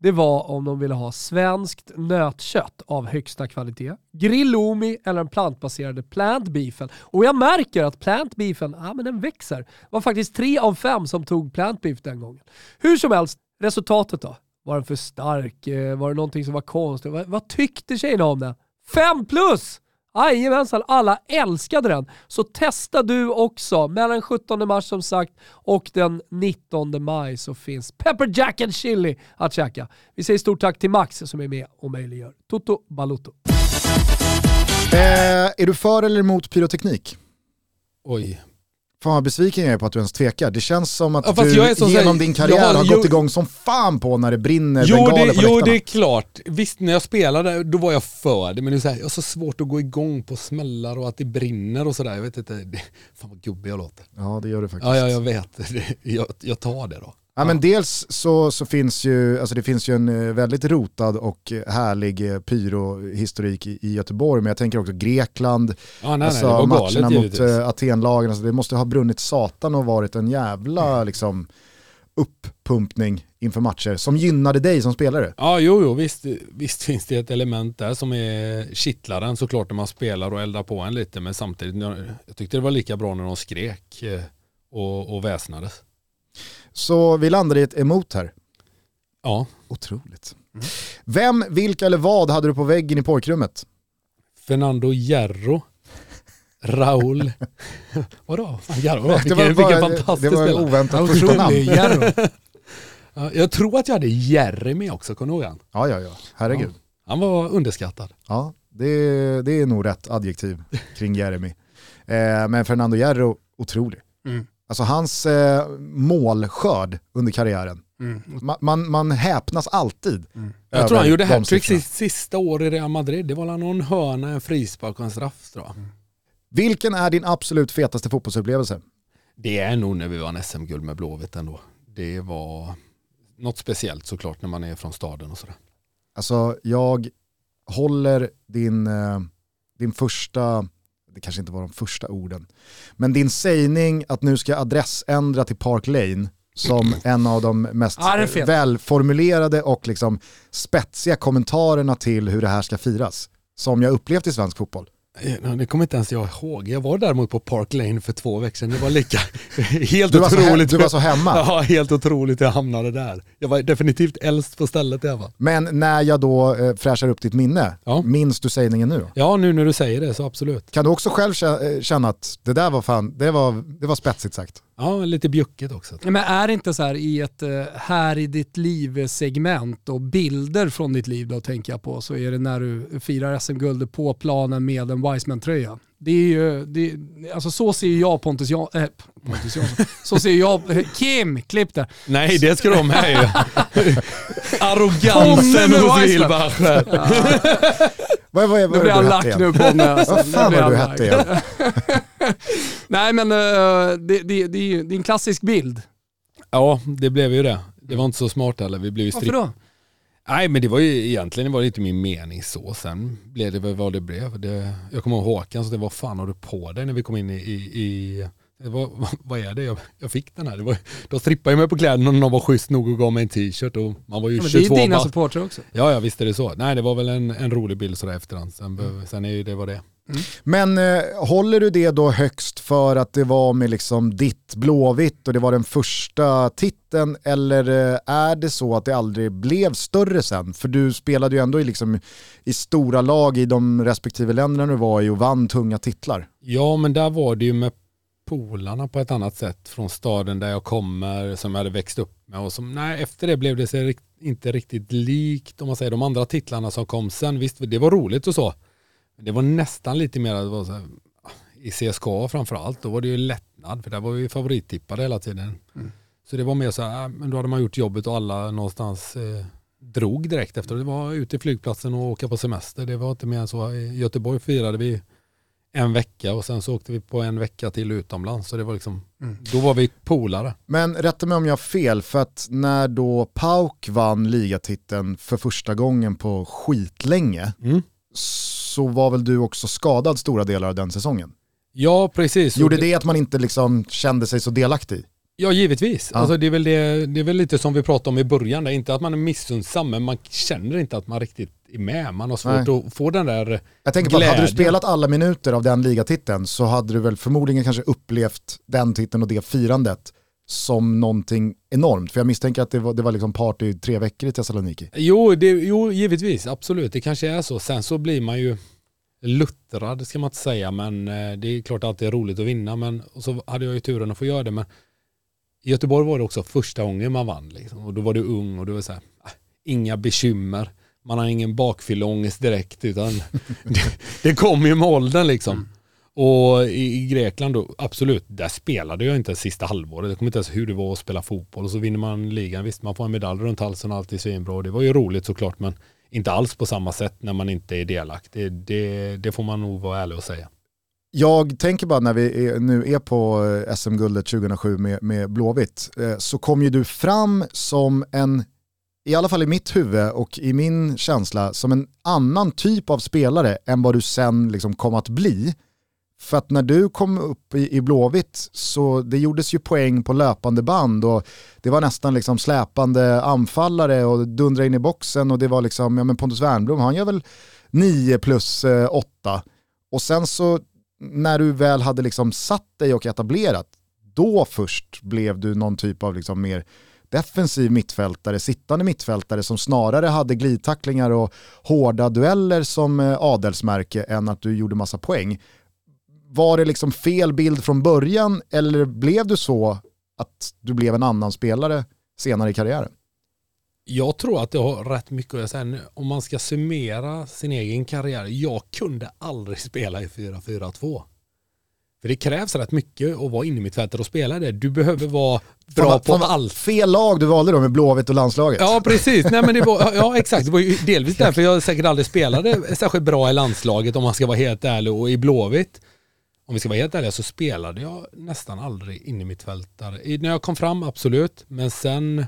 det var om de ville ha svenskt nötkött av högsta kvalitet, grillomi eller den plantbaserade plant beefen. Och jag märker att plant beefen, ja men den växer. Det var faktiskt tre av fem som tog plant beef den gången. Hur som helst, Resultatet då? Var den för stark? Eh, var det någonting som var konstigt? Vad, vad tyckte tjejerna om den? Fem plus! Jajamensan, alla älskade den. Så testa du också. Mellan den 17 mars som sagt och den 19 maj så finns Pepper Jack and Chili att käka. Vi säger stort tack till Max som är med och möjliggör Toto Balutto. Eh, är du för eller emot pyroteknik? Oj, Fan vad besviken jag är på att du ens tvekar. Det känns som att Ja, du som genom säger- din karriär har- har jo- gått igång som fan på när det brinner Jo bengaler det, på jo läktarna. det är klart. Visst när jag spelade då var jag för det men det är så här, jag har så svårt att gå igång på smällar och att det brinner och sådär. Jag vet inte, det, fan vad gubbig jag låter. Ja det gör du faktiskt. Ja, ja jag vet, det, jag, jag tar det då. Ja, men dels så, så finns ju, alltså det finns ju en eh, väldigt rotad och härlig eh, pyrohistorik i, i Göteborg, men jag tänker också Grekland, Ja, nej, alltså nej, matcherna galet mot uh, Atenlagen, alltså det måste ha brunnit satan och varit en jävla liksom, uppumpning inför matcher som gynnade dig som spelare. Ja, jo, jo, visst, visst finns det ett element där som är kittlaren såklart när man spelar och eldar på en lite, men samtidigt, jag tyckte det var lika bra när de skrek och, och väsnades. Så vi landade i ett emot här. Ja, Otroligt. Vem, vilka eller vad hade du på väggen i pojkrummet? Fernando Hierro, Raul, vadå? Fan, Hierro, Det vilken, var, vilken bara, fantastisk det var spelare. oväntat första namn. Jarro. Ja, jag tror att jag hade Jeremy också, kommer du ihåg han? Ja, ja, ja. Herregud. Han var underskattad. Ja, det, det är nog rätt adjektiv kring Jeremy. Eh, men Fernando Hierro, otrolig. Mm. Alltså hans eh, målskörd under karriären. Mm. Man, man, man häpnas alltid. Jag tror han gjorde de hattrick sitt sista år i Real Madrid. Det var någon hörna, en frispark och en straff tror jag. Vilken är din absolut fetaste fotbollsupplevelse? Det är nog när vi vann SM-guld med Blåvitt ändå. Det var något speciellt såklart när man är från staden och sådär. Alltså jag håller din, eh, din första, det kanske inte var de första orden, men din sägning att nu ska jag adressändra till Park Lane som en av de mest Ja, välformulerade och liksom spetsiga kommentarerna till hur det här ska firas. Som jag upplevt i svensk fotboll. Eh, Det kommer inte ens jag ihåg. Jag var däremot på Park Lane för två veckor sedan. Det var lika, helt Du var, så, otroligt. du var så hemma. Ja, helt otroligt jag hamnade där. Jag var definitivt äldst på stället alla fall. Men när jag då eh, fräschar upp ditt minne, Ja. minns du sägningen nu? Ja, nu när du säger det så absolut. Kan du också själv eh, känna att det där var fan, det var, det var spetsigt sagt? Ja, lite bjuckigt också. Men är det inte så här i ett eh, här i ditt liv-segment och bilder från ditt liv då tänker jag på så är det när du firar SM-guld på planen med en Wiseman-tröja. Det är ju, det, alltså så ser ju jag Pontus Jansson, äh, Pontus Jansson, så ser jag, Kim, klipp där. Nej, det ska de med ju. Ponne Arrogansen hos Weissman. Wilbacher. Vad, vad, vad, Då blir han du lack nu näsan. Vad fan Nu var du han hett lack. igen? Nej men eh, det, det, det, är det en klassisk bild. Ja, det blev ju det. Det var inte så smart heller. Vi blev ju Varför då? Nej men det var ju egentligen det var inte min mening så. Sen blev det väl vad det blev. Det, jag kommer ihåg Håkan så det var fan har du på dig när vi kom in i, i, det var, vad är det? Jag, jag fick den här. Det var, de strippade mig på kläderna och de var schysst nog och gav mig en t-shirt och man var ju Ja, men det är 22 dina supportrar också. Ja, ja visst är det så. Nej det var väl en, en rolig bild sådär efterhand. Sen, sen är ju det vad det är. Men eh, håller du det då högst för att det var med liksom ditt Blåvitt och det var den första titeln eller eh, är det så att det aldrig blev större sen? För du spelade ju ändå i, liksom, i stora lag i de respektive länderna du var i och vann tunga titlar. Ja men där var det ju med polarna på ett annat sätt från staden där jag kommer som jag hade växt upp med och som, nej efter det blev det inte riktigt likt om man säger de andra titlarna som kom sen. Visst det var roligt och så. Det var nästan lite mer det var så här, i CSKA framförallt då var det ju lättnad för där var vi favorittippade hela tiden. Så det var mer så här, äh, men då hade man gjort jobbet och alla någonstans eh, drog direkt efter. Det var ute i flygplatsen och åka på semester. Det var inte mer än så. I Göteborg firade vi en vecka och sen så åkte vi på en vecka till utomlands. Så det var liksom, då var vi polare. Men rätta mig om jag har fel, för att när då Pauk vann ligatiteln för första gången på skitlänge Mm. Så var väl du också skadad stora delar av den säsongen? Ja, precis. Gjorde det att man inte liksom kände sig så delaktig? Ja, givetvis. Ja. Alltså, det, är väl det, det är väl lite som vi pratade om i början. Det är inte att man är missundsam, men man känner inte att man riktigt är med. Man har svårt Nej. att få den där... Jag tänker på att hade du spelat alla minuter av den ligatiteln så hade du väl förmodligen kanske upplevt den titeln och det firandet som någonting enormt. För jag misstänker att det var, det var liksom party tre veckor i Thessaloniki. Jo, det, jo, givetvis. Absolut. Det kanske är så. Sen så blir man ju luttrad, ska man inte säga. Men eh, det är klart att det är roligt att vinna. Men, och så hade jag ju turen att få göra det. Men i Göteborg var det också första gången man vann. Liksom. Och då var du ung och du var så här, ah, inga bekymmer. Man har ingen bakfylleångest direkt. Utan det, det kom ju med åldern liksom. Och i, Grekland då, absolut, där spelade jag inte sista halvåret. Jag kommer inte ens hur det var att spela fotboll. Och så vinner man ligan. Visst, man får en medalj runt halsen och allt är svinbra. Och det var ju roligt såklart, men inte alls på samma sätt när man inte är delaktig. Det, det får man nog vara ärlig och säga. Jag tänker bara när vi är, nu är på eh, SM-guldet 2007 med, med Blåvitt, eh, så kom ju du fram som en, i alla fall i mitt huvud och i min känsla, som en annan typ av spelare än vad du sen liksom kom att bli. För att när du kom upp i, i Blåvitt så det gjordes ju poäng på löpande band och det var nästan liksom släpande anfallare och dundra in i boxen och det var liksom, ja men Pontus Wernbloom, han gör väl 9 plus eh, 8. Och sen så när du väl hade liksom satt dig och etablerat, då först blev du någon typ av liksom mer defensiv mittfältare, sittande mittfältare som snarare hade glidtacklingar och hårda dueller som eh, adelsmärke än att du gjorde massa poäng. Var det liksom fel bild från början eller blev du så att du blev en annan spelare senare i karriären? Jag tror att det har rätt mycket att säga. Om man ska summera sin egen karriär. Jag kunde aldrig spela i 4-4-2. För det krävs rätt mycket att vara inne i mitt och spela det. Du behöver vara bra Fan, på fan, allt. Fel lag du valde då med Blåvitt och landslaget. Ja precis, nej men det var, ja exakt, det var ju delvis därför jag säkert aldrig spelade särskilt bra i landslaget om man ska vara helt ärlig och i Blåvitt. Om vi ska vara helt ärliga så spelade jag nästan aldrig in i mitt fältare. I- När jag kom fram absolut, men sen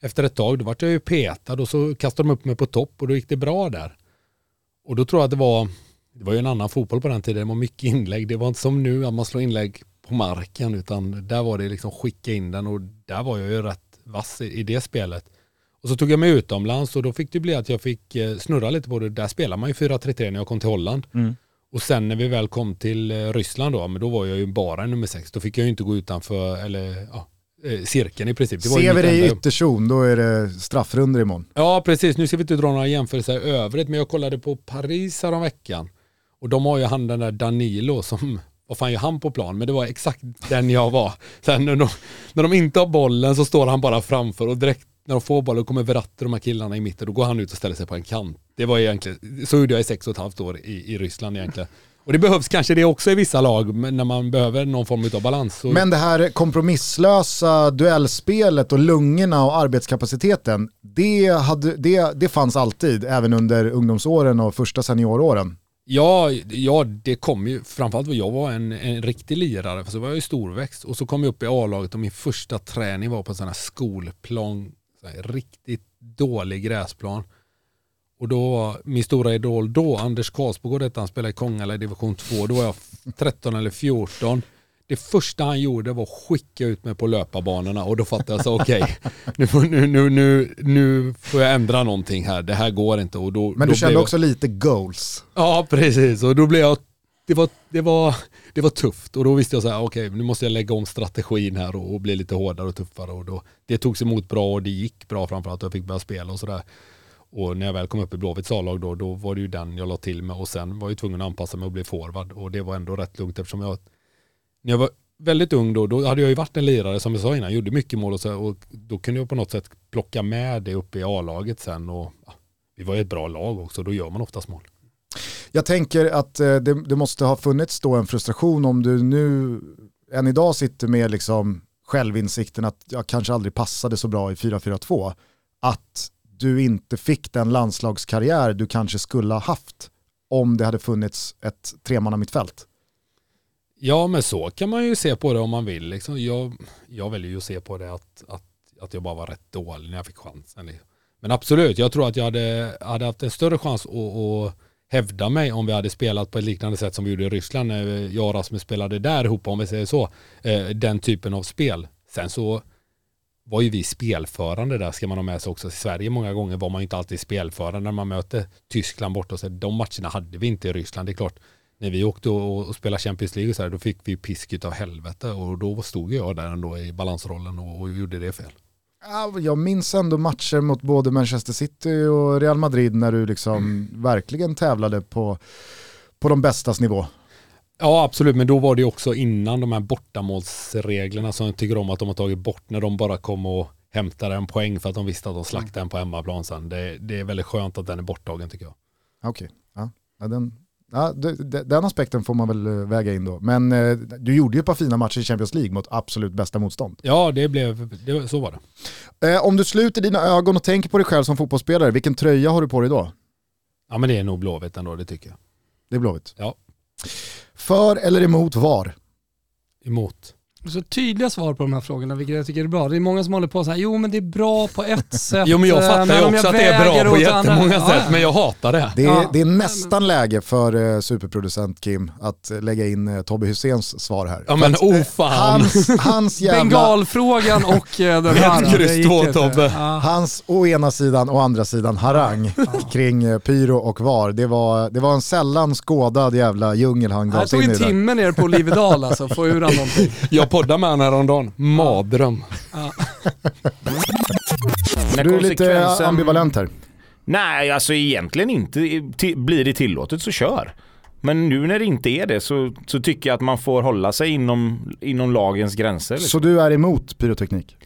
efter ett tag då vart jag ju petad och så kastade de upp mig på topp och då gick det bra där. Och då tror jag att det var, det var ju en annan fotboll på den tiden, det var mycket inlägg. Det var inte som nu att man slår inlägg på marken utan där var det liksom skicka in den och där var jag ju rätt vass i, i det spelet. Och så tog jag mig utomlands och då fick det bli att jag fick eh, snurra lite på det. Där spelar man ju 4-3-3 när jag kom till Holland. Mm. Och sen när vi väl kom till eh, Ryssland då, men då var jag ju bara nummer sex. Då fick jag ju inte gå utanför, eller ja, eh, cirkeln i princip. Det Ser vi dig i ytterzon, då är det straffrunder imorgon. Ja, precis. Nu ska vi inte dra några jämförelser i övrigt, men jag kollade på Paris veckan. Och de har ju han den där Danilo som, vad fan gör han på plan? Men det var exakt den jag var. Sen när de, när de inte har bollen så står han bara framför och direkt när de får bollen kommer Verratti de här killarna i mitten, då går han ut och ställer sig på en kant. Det var egentligen, så gjorde jag i sex och ett halvt år i, i Ryssland egentligen. Och det behövs kanske det också i vissa lag när man behöver någon form av balans. Men det här kompromisslösa duellspelet och lungorna och arbetskapaciteten, det, hade, det, det fanns alltid, även under ungdomsåren och första senioråren. Ja, ja, det kom ju, framförallt jag var en, en riktig lirare, för så var jag ju storväxt och så kom jag upp i A-laget och min första träning var på en sån här skolplan, så här riktigt dålig gräsplan. Och då var min stora idol då, Anders Karlsbogård hette han, spelade i Kongala i division 2, då var jag 13 eller 14. Det första han gjorde var att skicka ut mig på löparbanorna och då fattade jag så okej, okay, nu, nu, nu, nu får jag ändra någonting här, det här går inte. Och då, Men du då kände jag... också lite goals? Ja, precis. Och då blev jag, det var, det var, det var tufft och då visste jag så här, okej, okay, nu måste jag lägga om strategin här och, och, bli lite hårdare och tuffare och då, det togs emot bra och det gick bra framförallt och jag fick börja spela och sådär. Och när jag väl kom upp i Blåvitts A-lag då, då var det ju den jag la till med och sen var jag tvungen att anpassa mig och bli forward och det var ändå rätt lugnt eftersom jag, när jag var väldigt ung då, då hade jag ju varit en lirare som jag sa innan, gjorde mycket mål och, så, och då kunde jag på något sätt plocka med det upp i A-laget sen och ja, vi var ju ett bra lag också, då gör man oftast mål. Jag tänker att eh, det, det, måste ha funnits då en frustration om du nu än idag sitter med liksom självinsikten att jag kanske aldrig passade så bra i 4-4-2. Att du inte fick den landslagskarriär du kanske skulle ha haft om det hade funnits ett tremannamittfält? Ja, men så kan man ju se på det om man vill. Liksom, jag, jag väljer ju att se på det att, att, att jag bara var rätt dålig när jag fick chansen. Men absolut, jag tror att jag hade, hade haft en större chans att, att hävda mig om vi hade spelat på ett liknande sätt som vi gjorde i Ryssland när jag och Rasmus spelade där ihop, om vi säger så. Eh, den typen av spel. Sen så var ju vi spelförande där ska man ha med sig också. I Sverige många gånger var man ju inte alltid spelförande när man möter Tyskland borta. Så de matcherna hade vi inte i Ryssland. Det är klart, när vi åkte och, och spelade Champions League så här, då fick vi pisk av helvete och då stod jag där ändå i balansrollen och, och gjorde det fel. Jag minns ändå matcher mot både Manchester City och Real Madrid när du liksom mm. verkligen tävlade på, på de bästas nivå. Ja absolut, men då var det också innan de här bortamålsreglerna som jag tycker om att de har tagit bort när de bara kom och hämtade en poäng för att de visste att de slaktade en på hemmaplan sen. Det, det är väldigt skönt att den är borttagen tycker jag. Okej, okay. ja. den, ja, den aspekten får man väl eh, väga in då. Men eh, du gjorde ju ett par fina matcher i Champions League mot absolut bästa motstånd. Ja, det blev, det, så var det. Eh, om du sluter dina ögon och tänker på dig själv som fotbollsspelare, vilken tröja har du på dig då? Ja men det är nog Blåvitt ändå, det tycker jag. Det är Blåvitt? Ja. För eller emot VAR? Emot. Så tydliga svar på de här frågorna, vilket jag tycker är bra. Det är många som håller på så här, jo men det är bra på ett sätt. jo men jag fattar ju också att det är bra på jättemånga andra. sätt, ja, men jag hatar det. Det är, ja. det är nästan läge för uh, superproducent Kim att lägga in uh, Tobbe Husseins svar här. Ja men oh fan. Hans, hans jävla... Bengalfrågan och den här. Ett kryss två Tobbe. Hans å ena sidan och andra sidan harang kring pyro och VAR. Det var, det var en sällan skådad jävla djungel han gav sig in i. Det tog en timme ner på Olivedal alltså, få ur han någonting. Poddade med honom häromdagen. Mardröm. Ja. Du är lite ambivalent här. Nej, alltså egentligen inte. Blir det tillåtet så kör. Men nu när det inte är det så, så tycker jag att man får hålla sig inom, inom lagens gränser. Liksom. Så du är emot pyroteknik?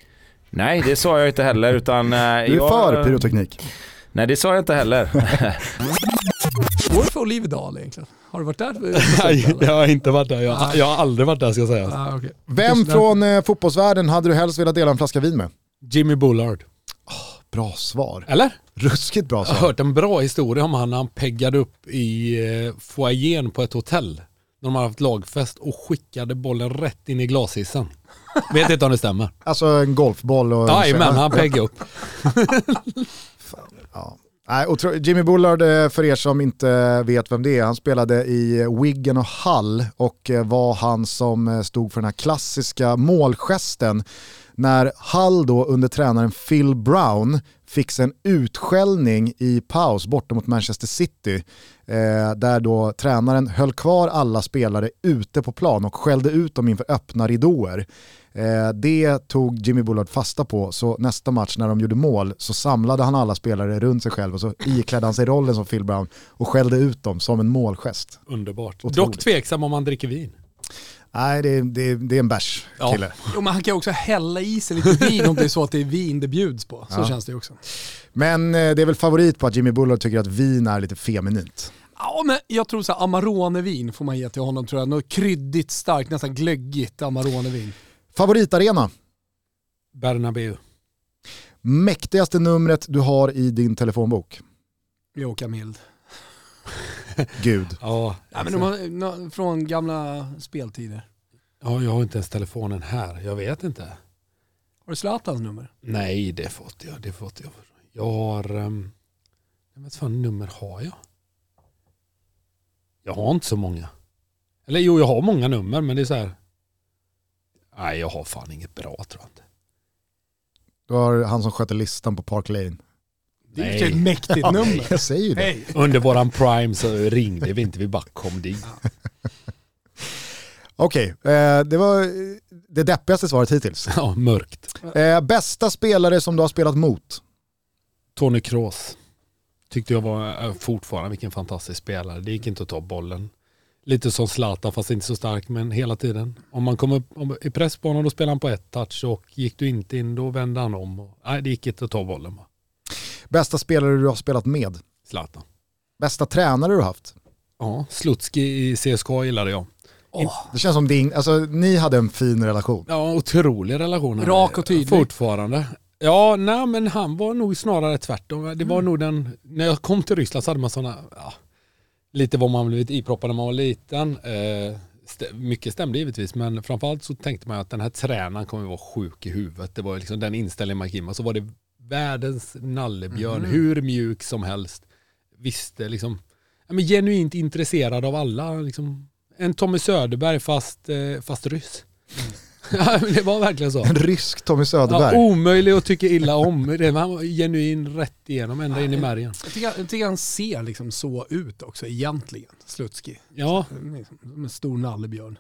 Nej, det sa jag inte heller. Utan, eh, du är jag, för pyroteknik? Nej, det sa jag inte heller. Går det för Olivedal egentligen? Har du varit där? Nej, jag har inte varit där. Jag, ah. jag har aldrig varit där ska jag säga. Ah, okay. Vem från eh, fotbollsvärlden hade du helst velat dela en flaska vin med? Jimmy Bullard. Oh, bra svar. Eller? Ruskigt bra svar. Jag har hört en bra historia om han när han peggade upp i eh, foajén på ett hotell. När de hade haft lagfest och skickade bollen rätt in i glashissen. Vet inte om det stämmer. Alltså en golfboll och... Jajamän, han peggade upp. Fan, ja. Nej, och Jimmy Bullard, eh, för er som inte vet vem det är, han spelade i Wiggen och Hull och eh, var han som eh, stod för den här klassiska målgesten när Hull då under tränaren Phil Brown fick en utskällning i paus borta mot Manchester City. Eh, där då tränaren höll kvar alla spelare ute på plan och skällde ut dem inför öppna ridåer. Eh, det tog Jimmy Bullard fasta på, så nästa match när de gjorde mål så samlade han alla spelare runt sig själv och så iklädde han sig rollen som Phil Brown och skällde ut dem som en målgest. Underbart. Otroligt. Dock tveksam om man dricker vin. Nej, det är, det är, det är en bärs kille. Ja. Jo, men han kan också hälla i sig lite vin om det är så att det är vin det bjuds på. Så ja. känns det också. Men eh, det är väl favorit på att Jimmy Bullard tycker att vin är lite feminint. Ja, men jag tror så här, Amarone-vin får man ge till honom tror jag. Något kryddigt, starkt, nästan glöggigt Amarone-vin. Favoritarena? Bernabeu. Mäktigaste numret du har i din telefonbok? Joakim Mild. Gud. Ja, Ja, men de har, från gamla speltider. ja, jag har inte ens telefonen här. Jag vet inte. Har du Zlatans nummer? Nej, det fått jag. Det fått jag. Jag har... Um, vad fan nummer har jag? Jag har inte så många. Eller jo, jag har många nummer, men det är så här... Nej, jag har fan inget bra tror jag inte. Du har han som sköter listan på Park Lane. Det är ju ett mäktigt nummer. Jag säger ju det. Hej. Under våran prime så ringde vi inte, vi bara kom dit. Okej, eh, det var eh, det deppigaste svaret hittills. Ja, mörkt. Eh, bästa spelare som du har spelat mot? Tony Kroos. Tyckte jag var eh, fortfarande vilken fantastisk spelare. Det gick inte att ta bollen. Lite som Zlatan fast inte så stark men hela tiden. Om man kom upp om, i pressbanan då spelade han på ett touch och gick du inte in då vände han om. Och, nej det gick inte att ta bollen bara. Bästa spelare du har spelat med? Zlatan. Bästa tränare du har haft? Ja, Slutski i CSKA gillade jag. Det känns som din, alltså ni hade en fin relation. Ja, otrolig relation. Rak och tydlig. Fortfarande. Ja, nej men han var nog snarare tvärtom. Det var nog den, när jag kom till Ryssland så hade man sådana, ja, lite vad man blivit iproppad när man var liten. Eh, mycket stämde givetvis, men framförallt så tänkte man att den här tränaren kommer vara sjuk i huvudet. Det var liksom den inställningen man gick in med. Så var det världens nallebjörn, hur mjuk som helst. Visste liksom, ja, men genuint intresserad av alla. Liksom, en Tommy Söderberg fast, eh, fast ryss. Ja, men det var verkligen så. En rysk Tommy Ja, Söderberg. omöjlig att tycka illa om. Det var genuin rätt igenom, ända in i märgen. Jag tycker, jag tycker han ser liksom så ut också egentligen, Slutski. Ja, Liksom, Som en stor nallebjörn.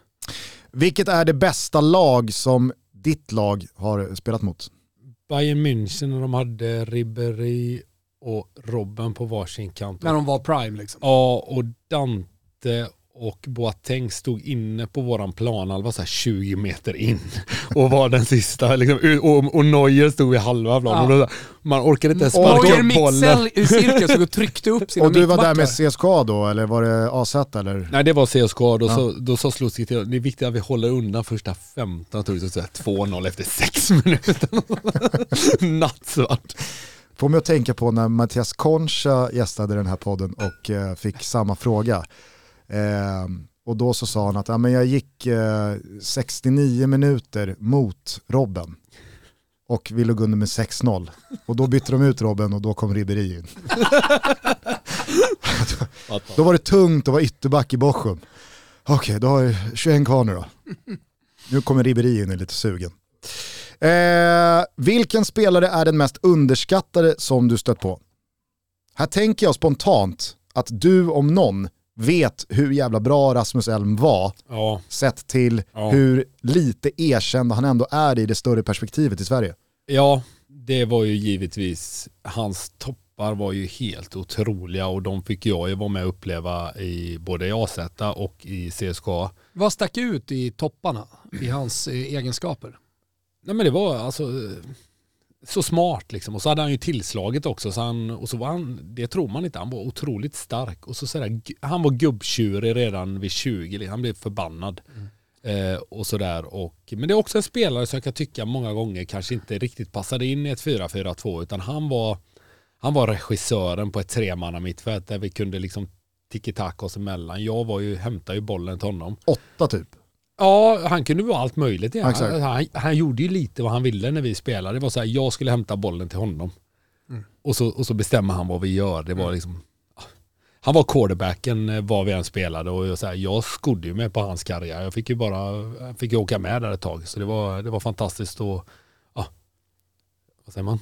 Vilket är det bästa lag som ditt lag har spelat mot? Bayern München när de hade Ribéry och Robben på varsin kant. När de var prime liksom. Ja, och Dante och Boateng stod inne på våran planhalva så här 20 meter in och var den sista. Liksom, och, och Neuer stod vid halva planen. Ja. Och då, man orkade inte ens Och sparka Neuer upp bollen. i cirkel så och tryckte upp sina Och du var där med CSKA då, eller var det AZ eller? Nej det var CSKA, då, Ja. så, då sa Slutski till det är viktigt att vi håller undan första 15, tror jag, så här 2-0 efter 6 minuter. Nattsvart. Får mig att tänka på när Mattias Concha gästade den här podden och eh, fick samma fråga. Eh, och då så sa han att ja, men jag gick eh, 69 minuter mot Robben och vi låg under med 6-0. Och då bytte de ut Robben och då kom Ribéry in. Då var det tungt att vara ytterback i Bochum. Okej, då har jag 21 kvar nu då. Nu kommer Ribéry in och är lite sugen. Eh, vilken spelare är den mest underskattade som du stött på? Här tänker jag spontant att du om någon vet hur jävla bra Rasmus Elm var Ja, sett till Ja. hur lite erkänd han ändå är i det större perspektivet i Sverige. ja, det var ju givetvis, hans toppar var ju helt otroliga och de fick jag ju vara med och uppleva i både i AZ och i CSKA. Vad stack ut i topparna i hans egenskaper? Nej men det var alltså så smart liksom. Och så hade han ju tillslaget också. Så han, och så var han, det tror man inte, han var otroligt stark. Och så sådär, han var gubbtjurig redan vid 20, liksom. han blev förbannad. Eh, och sådär. Och, men det är också en spelare som jag kan tycka många gånger kanske inte riktigt passade in i ett 4-4-2 utan han var, han var regissören på ett tremanna mittfält där vi kunde liksom tiki-taka oss emellan. Jag var ju, hämtade ju bollen till honom. Åtta typ. Ja, han kunde vara allt möjligt. Ja. Han, han gjorde ju lite vad han ville när vi spelade. Det var så här, jag skulle hämta bollen till honom. Och, så, och så bestämmer han vad vi gör. Det var liksom, han var quarterbacken eh, var vi än spelade och jag, så här, jag skodde ju med på hans karriär. Jag fick ju bara jag fick ju åka med där ett tag. Så det var, det var fantastiskt och ja, vad säger man?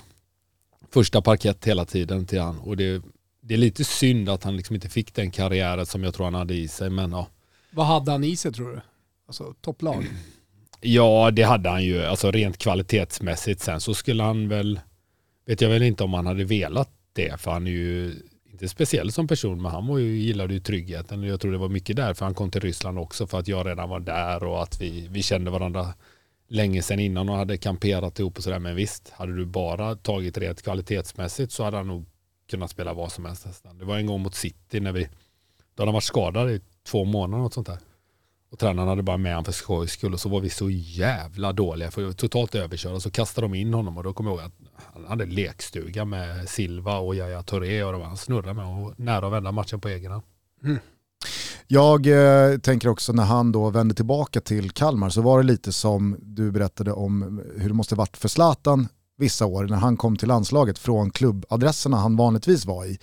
Första parkett hela tiden till han. Och det, det är lite synd att han liksom inte fick den karriären som jag tror han hade i sig. Men ja, Vad hade han i sig tror du? Alltså topplag? Ja, det hade han ju. Alltså rent kvalitetsmässigt. Sen så skulle han väl, vet jag väl inte om han hade velat det, för han är ju inte speciell som person, men han var ju, gillade ju tryggheten. Jag tror det var mycket därför han kom till Ryssland också, för att jag redan var där och att vi, vi kände varandra länge sedan innan och hade kamperat ihop och sådär. Men visst, hade du bara tagit rent kvalitetsmässigt så hade han nog kunnat spela vad som helst nästan. Det var en gång mot City när vi Då hade han varit skadad i två månader och sånt där. Och tränaren hade bara med honom för skojs skull och så var vi så jävla dåliga för vi var totalt överkörda. Så kastade de in honom och då kommer jag ihåg att han hade lekstuga med Silva och Yahya Touré och de, han snurrade med och nära att vända matchen på egen hand. Mm. Jag eh, tänker också när han då vände tillbaka till Kalmar så var det lite som du berättade om hur det måste varit för Zlatan vissa år när han kom till landslaget från klubbadresserna han vanligtvis var i.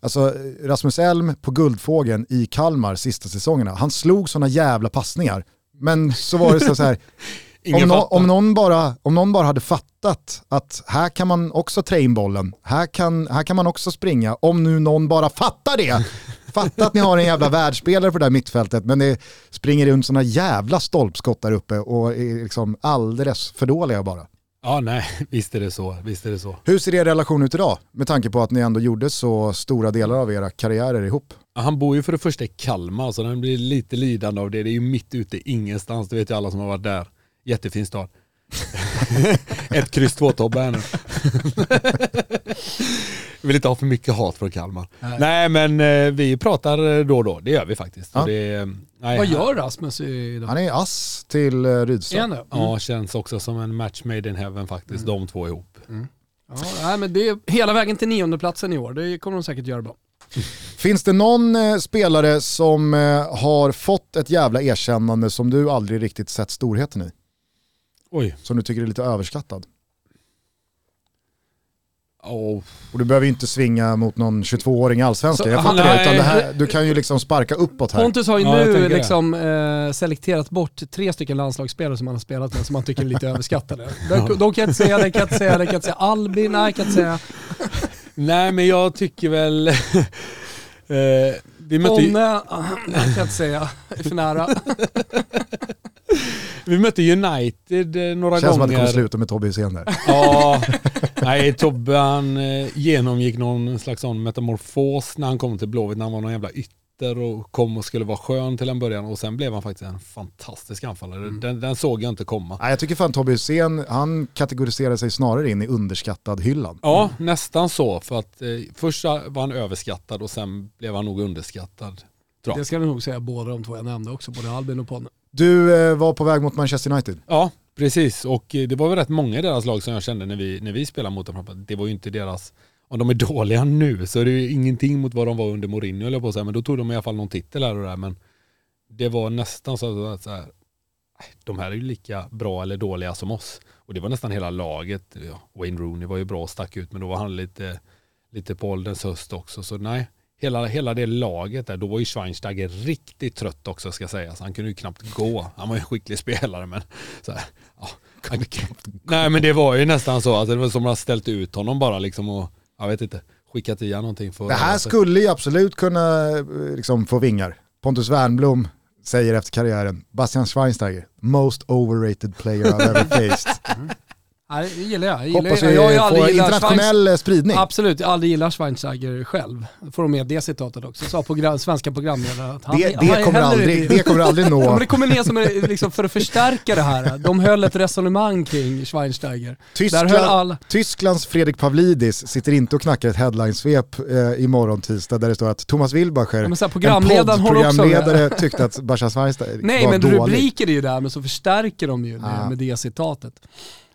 Alltså Rasmus Elm på Guldfågeln i Kalmar sista säsongerna, han slog sådana jävla passningar. Men så var det så, så här, om, fattar. om, någon bara, om någon bara hade fattat att här kan man också trä in bollen, här kan, här kan man också springa, om nu någon bara fattar det. Fatta att ni har en jävla världsspelare på det där mittfältet men det springer runt sådana jävla stolpskott där uppe och är liksom alldeles för dåliga bara. Ja nej, visst är det så. Visst är det så. Hur ser er relation ut idag? Med tanke på att ni ändå gjorde så stora delar av era karriärer ihop. Han bor ju för det första i Kalmar så den blir lite lidande av det. Det är ju mitt ute ingenstans, det vet ju alla som har varit där. Jättefin stad. Ett kryss två Tobbe här nu. Vill inte ha för mycket hat från Kalmar. Nej, men eh, vi pratar då och då, det gör vi faktiskt. Ja. Och det, nej, Vad gör Rasmus idag? Han är ass till eh, Är Rydström. det? Mm. Ja, känns också som en match made in heaven faktiskt, de två ihop. Ja, nej, men det är hela vägen till niondeplatsen i år. Det kommer de säkert göra bra. Finns det någon eh, spelare som eh, har fått ett jävla erkännande som du aldrig riktigt sett storheten i? Oj. Som du tycker är lite överskattad? Oh. Och du behöver ju inte svinga mot någon 22-åring i allsvenskan, Så jag fattar det. Utan det här, du kan ju liksom sparka uppåt här. Pontus har ju Ja, nu liksom, eh, selekterat bort tre stycken landslagsspelare som han har spelat med som han tycker är lite överskattade. De, de kan jag inte säga, det kan jag inte säga, det kan jag inte säga. Albin, nej kan jag inte säga. Nej, men jag tycker väl... eh, vi mötte ju... Ponne, ah, nej kan jag inte säga. Det är för nära. Vi mötte United eh, några Känns som att det gånger. kommer sluta med Tobbe Hysén där. Ja, nej Tobbe han eh, genomgick någon slags sån metamorfos när han kom till Blåvitt när han var någon jävla ytter och kom och skulle vara skön till en början och sen blev han faktiskt en fantastisk anfallare. Den, den såg jag inte komma. Nej, jag tycker fan Tobbe Hysén, han kategoriserar sig snarare in i underskattad hyllan. Ja, nästan så för att eh, först var han överskattad och sen blev han nog underskattad. Det ska du nog säga båda de två jag nämnde också, både Albin och Ponne. Du eh, var på väg mot Manchester United. Ja, precis och eh, det var väl rätt många i deras lag som jag kände när vi, när vi spelade mot dem. Det var ju inte deras om de är dåliga nu så är det ju ingenting mot vad de var under Mourinho höll jag på att säga. Men då tog de i alla fall någon titel här och där. Men det var nästan så att så här, äh, de här är ju lika bra eller dåliga som oss. Och det var nästan hela laget. Wayne Rooney var ju bra och stack ut men då var han lite, lite på ålderns höst också. Så nej, hela, hela det laget där, då var ju Schweinsteiger riktigt trött också ska sägas. Han kunde ju knappt gå. Han var ju en skicklig spelare men så här, ja, han, Nej men det var ju nästan så. Alltså, det var som att man ställt ut honom bara liksom och jag vet inte, skickat i någonting. För Det här skulle ju absolut kunna eh, liksom, få vingar. Pontus Wernbloom säger efter karriären, Bastian Schweinsteiger, most overrated player I've ever faced. Nej, det gillar jag. jag gillar, Hoppas jag, vi jag aldrig får internationell eh, spridning. Absolut, jag aldrig gillat Schweinsteiger själv. Får de med det citatet också. Sa program, svenska programledare att han, Det, han det, kommer hellre aldrig, det. kommer aldrig Ja, men nå. det kommer ner som en, liksom för att förstärka det här. De höll ett resonemang kring Schweinsteiger. Tyskland, höll all... Tysklands Fredrik Pavlidis sitter inte och knackar ett headlinesvep eh, imorgon tisdag där det står att Thomas Wilbacher, Ja, men så här, en programledaren med. poddprogramledare, tyckte att Bastian Schweinsteiger Nej var men dålig. rubriker är ju där men så förstärker de ju det Ah. med det citatet.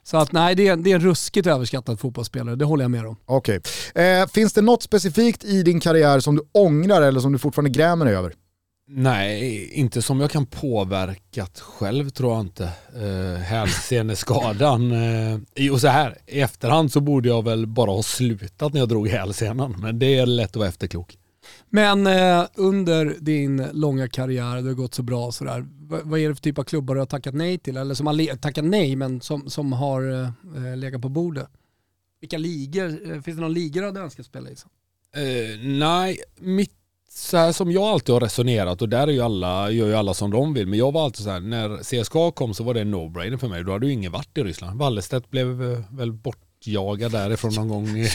Så att nej, det är, det är en ruskigt överskattad fotbollsspelare, det håller jag med om. Okej. Eh, finns det något specifikt i din karriär som du ångrar eller som du fortfarande grämer dig över? Nej, inte som jag kan påverkat själv tror jag inte. Eh, hälseneskadan. Eh, och så här, i efterhand så borde jag väl bara ha slutat när jag drog hälsenan. Men det är lätt att vara efterklok. Men eh, under din långa karriär, det har gått så bra och sådär, vad, vad är det för typ av klubbar du har tackat nej till? Eller som har tackat nej men som, som har eh, eh, legat på bordet? Vilka ligor, eh, finns det någon liga du hade önskat spela i? Eh, nej, mitt så här som jag alltid har resonerat och där är ju alla, gör ju alla som de vill. Men jag var alltid så här, när CSKA kom så var det en no-brainer för mig. Då hade ju ingen varit i Ryssland. Wallestedt blev eh, väl bort bortjagad därifrån någon gång i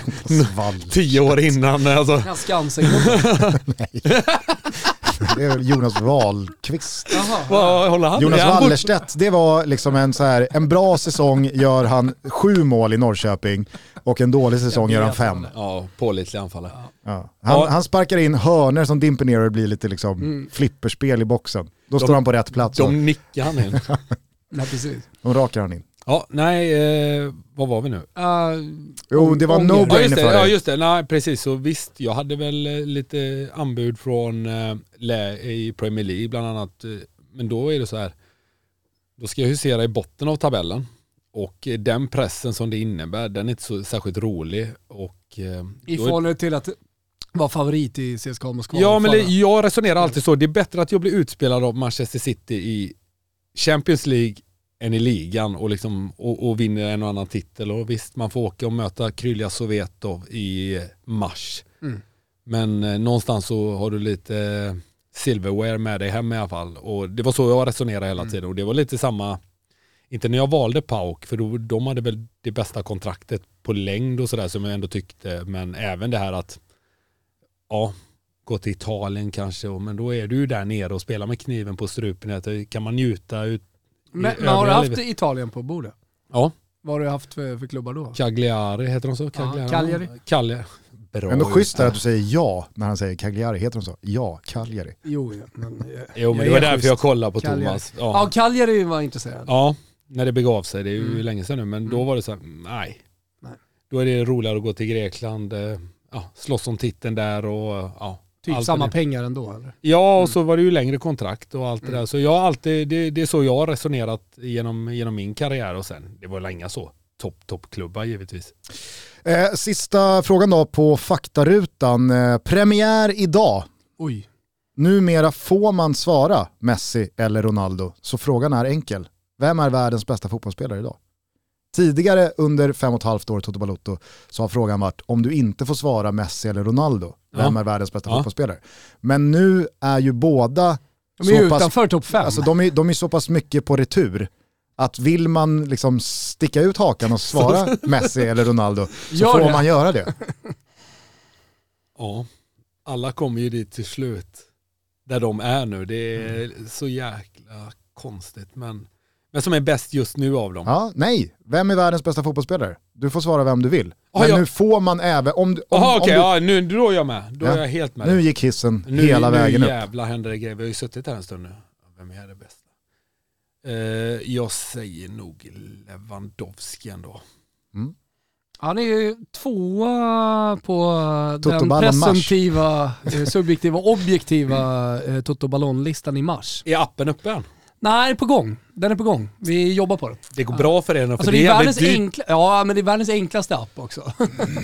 tio år innan. Alltså. Ja, Skansen-klubbar. Det är Jonas Wahlqvist. Han? Jonas Wallerstedt, det var liksom en så här, en bra säsong gör han sju mål i Norrköping och en dålig säsong gör han fem. Ja, pålitlig anfallare. Ja. Han, Ja. han sparkar in hörner som dimper ner och blir lite liksom Mm. flipperspel i boxen. Då står han på rätt plats De nickar han in. Nej, precis. de rakar han in. Ja, nej, eh, vad var vi nu? Uh, Jo, det var Ånger. no Ja just, det, för ja dig. just det, nej precis så visst jag hade väl eh, lite anbud från eh, i Premier League bland annat. eh, Men då är det så här, då ska jag husera i botten av tabellen och eh, den pressen som det innebär den är inte så särskilt rolig. Och, eh, I förhållande till att vara favorit i CSKA Moskva. Ja men det, jag resonerar alltid så, det är bättre att jag blir utspelad av Manchester City i Champions League än i ligan och, liksom, och, och vinner en och annan titel. Och visst, man får åka och möta Krylja Sovetov i mars. Mm. Men eh, någonstans så har du lite eh, silverware med dig hem i alla fall. Och det var så jag resonerade hela Mm. tiden. Och det var lite samma, inte när jag valde Pauk, för då, de hade väl det bästa kontraktet på längd och sådär som jag ändå tyckte. Men även det här att, ja, gå till Italien kanske, men då är du ju där nere och spelar med kniven på strupen. Eh, Kan man njuta ut Men, men har du haft livet? Italien på bordet? Ja, Vad har du haft för, för klubbar då? Cagliari heter de så? Cagliari. Cagliari. Cagliari. Bra Ändå schysst att du säger ja när han säger Cagliari. Heter de så? Ja, Cagliari. Jo, ja, men, eh, Jo men det var är därför schysst. jag kollade på Cagliari. Thomas. Ja, Ja. Cagliari var intresserad. ja, när det begav sig. Det är ju Mm. länge sedan nu men då Mm. var det så här, nej. Nej. Då är det roligare att gå till Grekland, eh, ja, slåss om titeln där och ja. Typ allt samma det. pengar ändå eller? Ja, Mm. och så var det ju längre kontrakt och allt det Mm. där. Så jag alltid, det, det är så jag har resonerat genom, genom min karriär och sen, det var inga så topp, toppklubbar givetvis. Eh, sista frågan då på faktarutan. Eh, premiär idag. Oj. Numera får man svara Messi eller Ronaldo, så frågan är enkel. Vem är världens bästa fotbollsspelare idag? Tidigare under fem och ett halvt år Toto Balotto så har frågan varit om du inte får svara Messi eller Ronaldo, vem Ja. är världens bästa Ja. fotbollsspelare? Men nu är ju båda De är så pass, utanför topp fem. alltså de är, de är så pass mycket på retur att vill man liksom sticka ut hakan och svara Messi eller Ronaldo så Gör får det. man göra det. Ja, alla kommer ju dit till slut. Där de är nu. Det är Mm. så jäkla konstigt. Men, men som är bäst just nu av dem. Ja, nej, vem är världens bästa fotbollsspelare? Du får svara vem du vill. Ja, Men jag- nu får man även, om, du- om, Jaha om okej, du, ja, nu, då är jag med. Då Ja. är jag helt med. nu gick hissen nu, hela nu vägen upp. jävla händer det grejer. Vi har ju suttit här en stund nu. Vem är det bästa? Eh, jag säger nog Lewandowski ändå. Han är ju tvåa på Toto den presumtiva, eh, subjektiva objektiva eh, Toto Ballon-listan i mars. Är appen uppe än? Nej, på gång. Den är på gång. Vi jobbar på den. Det går bra för er nu, för Alltså det det är världens, enkla, ja, men det är världens enklaste app också.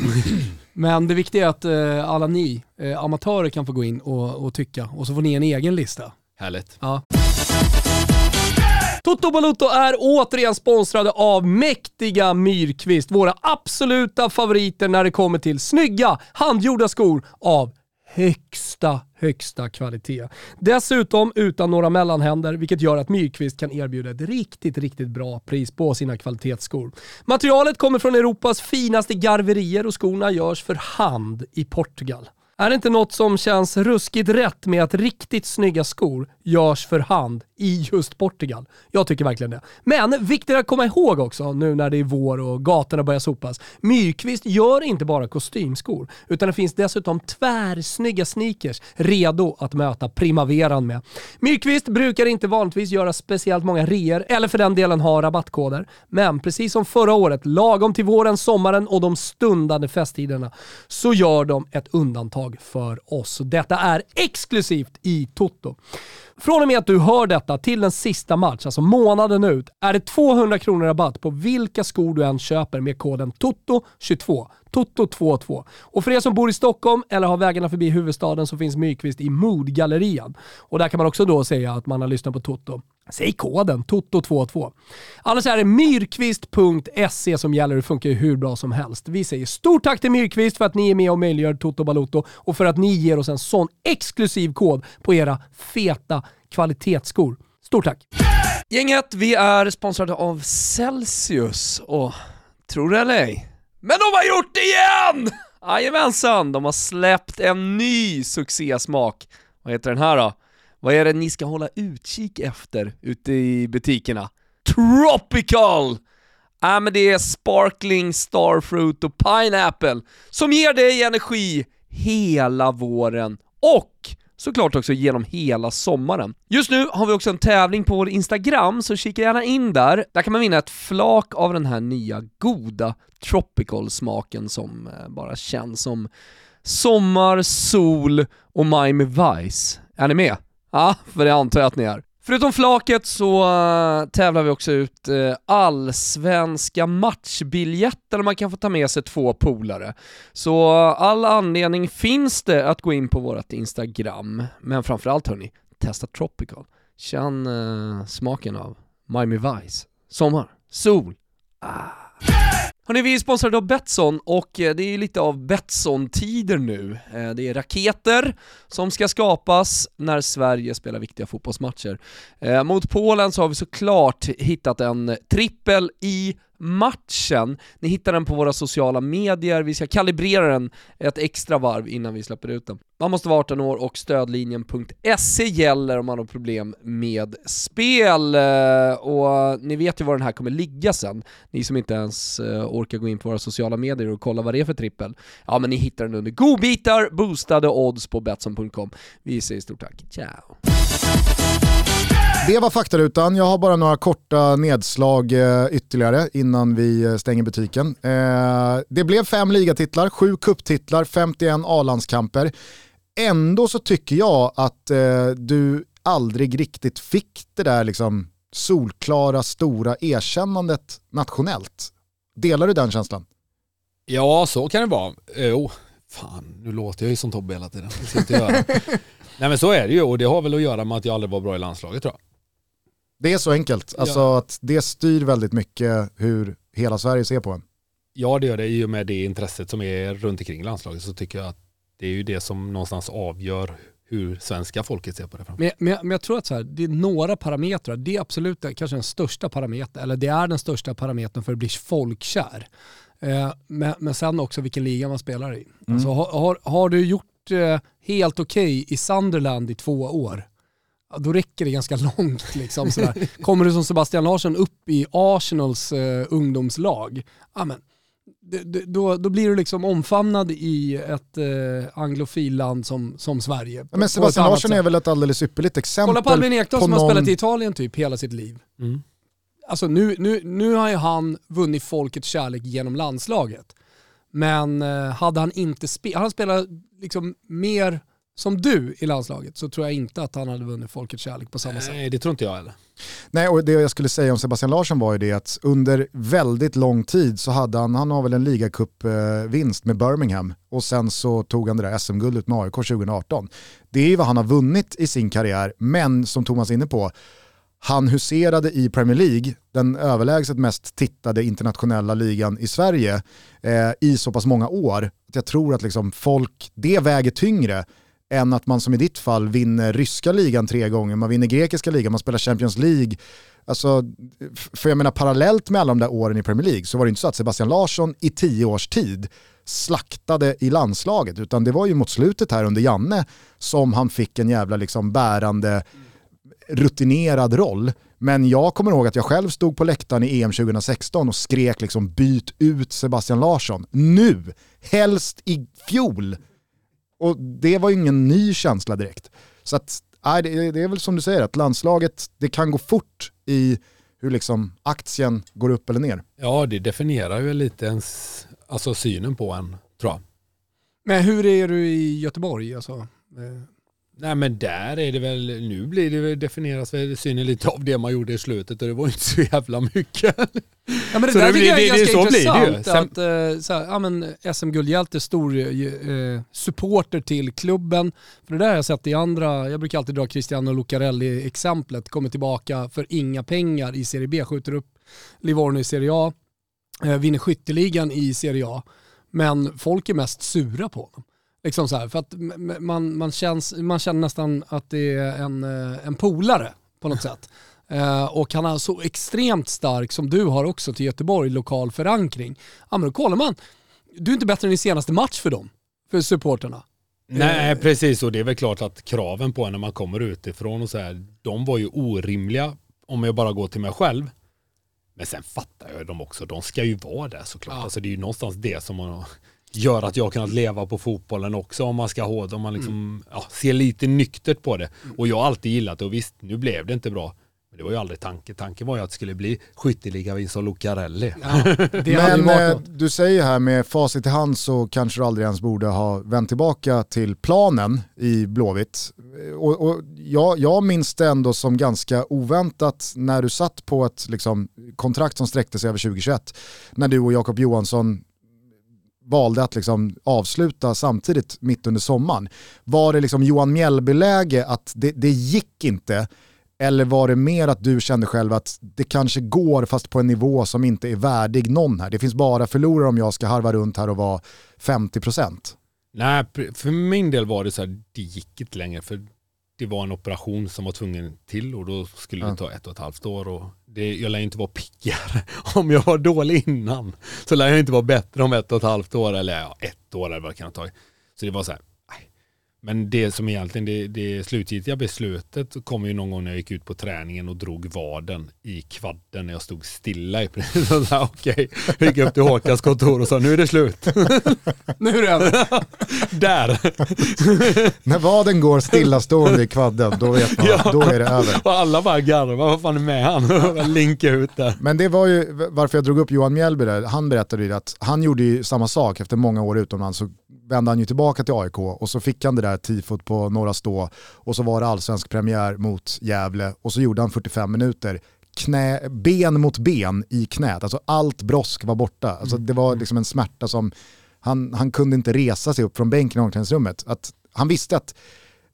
men det viktiga är att eh, alla ni eh, amatörer kan få gå in och, och tycka och så får ni en egen lista. Härligt. Ja. Toto Balotto är återigen sponsrade av mäktiga Myrkvist, våra absoluta favoriter när det kommer till snygga handgjorda skor av högsta, högsta kvalitet. Dessutom utan några mellanhänder, vilket gör att Myrkvist kan erbjuda ett riktigt, riktigt bra pris på sina kvalitetsskor. Materialet kommer från Europas finaste garverier och skorna görs för hand i Portugal. Är det inte något som känns ruskigt rätt med att riktigt snygga skor görs för hand i just Portugal? Jag tycker verkligen det. Men viktigt att komma ihåg också nu när det är vår och gatorna börjar sopas. Myrkvist gör inte bara kostymskor, utan det finns dessutom tvärsnygga sneakers redo att möta primaveran med. Myrkvist brukar inte vanligtvis göra speciellt många reor eller för den delen ha rabattkoder. Men precis som förra året, lagom till våren, sommaren och de stundande festtiderna, så gör de ett undantag för oss. Detta är exklusivt i Toto. Från och med att du hör detta till den sista match, alltså månaden ut, är det 200 kronor rabatt på vilka skor du än köper med koden TOTO22. Toto22. Och för er som bor i Stockholm eller har vägarna förbi huvudstaden så finns Mykvist i Moodgallerian. Och där kan man också då säga att man har lyssnat på Toto. Säg koden TOTO22. Annars är det myrkvist.se som gäller. Det funkar ju hur bra som helst. Vi säger stort tack till Myrkvist för att ni är med och möjliggör Toto Balotto och för att ni ger oss en sån exklusiv kod på era feta kvalitetsskor. Stort tack! Gänget, vi är sponsrade av Celsius och tror det eller ej, men de har gjort det igen! Jajamensan, de har släppt en ny succésmak. Vad heter den här då? Vad är det ni ska hålla utkik efter ute i butikerna? Tropical! Ja men det är sparkling starfruit och pineapple som ger dig energi hela våren och såklart också genom hela sommaren. Just nu har vi också en tävling på vår Instagram, så kika gärna in där. Där kan man vinna ett flak av den här nya goda tropical-smaken som eh, bara känns som sommar, sol och Miami Vice. Är ni med? Ja, för det antar jag att ni är. Förutom flaket så uh, tävlar vi också ut uh, allsvenska matchbiljetter där man kan få ta med sig två polare. Så uh, all anledning finns det att gå in på vårt Instagram, men framförallt hörni, testa Tropical. Känn smaken av Miami Vice. Sommar, sol, ah. Hörrni, vi är sponsrade av Betsson och eh, det är lite av Betsson-tider nu. Eh, det är raketer som ska skapas när Sverige spelar viktiga fotbollsmatcher. Eh, mot Polen så har vi såklart hittat en trippel i matchen. Ni hittar den på våra sociala medier, vi ska kalibrera den ett extra varv innan vi släpper ut den. Man måste vara 18 år och stödlinjen.se gäller om man har problem med spel. Och ni vet ju var den här kommer ligga sen, ni som inte ens orkar gå in på våra sociala medier och kolla vad det är för trippel. Ja men ni hittar den under godbitar, boostade odds på Betsson.com. Vi säger stort tack, ciao! Det var faktarutan. Jag har bara några korta nedslag eh, ytterligare innan vi eh, stänger butiken. Eh, det blev fem ligatitlar, sju kupptitlar, 51 A-landskamper. Ändå så tycker jag att du aldrig riktigt fick det där liksom solklara stora erkännandet nationellt. Delar du den känslan? Ja, så kan det vara. Jo, fan, nu låter jag ju som Tobbe hela tiden. Nej men så är det ju och det har väl att göra med att jag aldrig var bra i landslaget tror jag. Det är så enkelt, alltså ja. att det styr väldigt mycket hur hela Sverige ser på en. Ja det gör det, i och med det intresset som är runt omkring landslaget så tycker jag att det är ju det som någonstans avgör hur svenska folket ser på det. Men, men, men jag tror att så här, det är några parametrar, det är absolut kanske den största parametern, eller det är den största parametern för att bli folkkär. Eh, men, men sen också vilken liga man spelar i. Mm. Alltså, har, har, du gjort eh, helt okej okay i Sunderland i två år, då räcker det ganska långt. Liksom, sådär. Kommer du som Sebastian Larsson upp i Arsenals eh, ungdomslag, amen, då, då blir du liksom omfamnad i ett eh, anglofilland som, som Sverige. Men Sebastian Larsson sätt. är väl ett alldeles ypperligt exempel. Kolla på Albin Ekdal som någon... har spelat i Italien typ hela sitt liv. Mm. Alltså nu, nu, nu har ju han vunnit folkets kärlek genom landslaget. Men eh, hade han inte spelat, han spelat liksom mer som du i landslaget så tror jag inte att han hade vunnit folkets kärlek på samma sätt. Nej, det tror inte jag heller. Nej, och det jag skulle säga om Sebastian Larsson var ju det att under väldigt lång tid så hade han, han har väl en ligacupvinst med Birmingham och sen så tog han det där SM-guldet med AIK 2018. Det är ju vad han har vunnit i sin karriär, men som Thomas är inne på, han huserade i Premier League, den överlägset mest tittade internationella ligan i Sverige, eh, i så pass många år. Att jag tror att liksom folk, det väger tyngre än att man som i ditt fall vinner ryska ligan tre gånger, man vinner grekiska ligan, man spelar Champions League. Alltså, för jag menar parallellt med alla de där åren i Premier League så var det inte så att Sebastian Larsson i tio års tid slaktade i landslaget, utan det var ju mot slutet här under Janne som han fick en jävla liksom bärande rutinerad roll. Men jag kommer ihåg att jag själv stod på läktaren i EM 2016 och skrek liksom byt ut Sebastian Larsson nu, helst i fjol och det var ju ingen ny känsla direkt. Så att, nej, det, det är väl som du säger, att landslaget, det kan gå fort i hur liksom aktien går upp eller ner. Ja, det definierar ju lite ens, alltså synen på en, tror jag. Men hur är du i Göteborg? Alltså, eh, Nej men där är det väl, nu blir det väl, definieras väl synen lite av det man gjorde i slutet och det var inte så jävla mycket. Ja men det så där det tycker jag är ganska så intressant. Sen... Att, uh, så här, ja, men SM-guldhjälte, stor uh, supporter till klubben. För det där har jag sett i andra, jag brukar alltid dra Cristiano Lucarelli-exemplet, kommer tillbaka för inga pengar i Serie B, skjuter upp Livorno i Serie A, uh, vinner skytteligan i Serie A. Men folk är mest sura på honom. Liksom så här, för att man, man, känns, man känner nästan att det är en, eh, en polare på något sätt. Uh, och han har så extremt stark, som du har också till Göteborg, lokal förankring. Ja men då kollar man, du är inte bättre än i senaste match för dem, för supporterna. Nej, precis. Och det är väl klart att kraven på en när man kommer utifrån och så här, de var ju orimliga om jag bara går till mig själv. Men sen fattar jag dem också. De ska ju vara där såklart. Ja. Alltså det är ju någonstans det som man gör att jag har kunnat leva på fotbollen också om man ska ha det. Om man liksom, ja, ser lite nyktert på det. Och jag har alltid gillat det och visst, nu blev det inte bra. Men det var ju aldrig tanken. Tanken var ju att det skulle bli skytteligavinst av Lucarelli. Ja, Men eh, du säger här med facit i hand så kanske du aldrig ens borde ha vänt tillbaka till planen i Blåvitt. Eh, Och, och jag, jag minns det ändå som ganska oväntat när du satt på ett liksom, kontrakt som sträckte sig över 2021. När du och Jakob Johansson valde att liksom avsluta samtidigt mitt under sommaren. Var det liksom Johan Mjällby-läge att det, det gick inte eller var det mer att du kände själv att det kanske går fast på en nivå som inte är värdig någon här? Det finns bara förlorare om jag ska harva runt här och vara 50%. Nej, för min del var det så här, det gick inte längre för det var en operation som var tvungen till och då skulle det ta ett och ett halvt år och det, jag lär inte vara piggare. Om jag var dålig innan så lär jag inte vara bättre om ett och ett halvt år eller ja, ett år eller vad det kan ha tagit. Så det var så här. Men det som egentligen det, det slutgiltiga beslutet kom ju någon gång när jag gick ut på träningen och drog vaden i kvadden när jag stod stilla i princip. Okej, jag gick upp till Håkans kontor och sa nu är det slut. Nu är det över. Där! När vaden går stillastående i kvadden, då vet man Ja. då är det över. Och alla bara garvar, vad fan är med han? Linka ut där. Men det var ju varför jag drog upp Johan Mjällby där. Han berättade ju att han gjorde ju samma sak efter många år utomlands. Så vände han ju tillbaka till AIK och så fick han det där tifot på Norra Stå och så var det allsvensk premiär mot Gävle och så gjorde han 45 minuter knä, ben mot ben i knät. Alltså allt brosk var borta. Alltså det var liksom en smärta som han, han kunde inte resa sig upp från bänken i omklädningsrummet. Att han visste att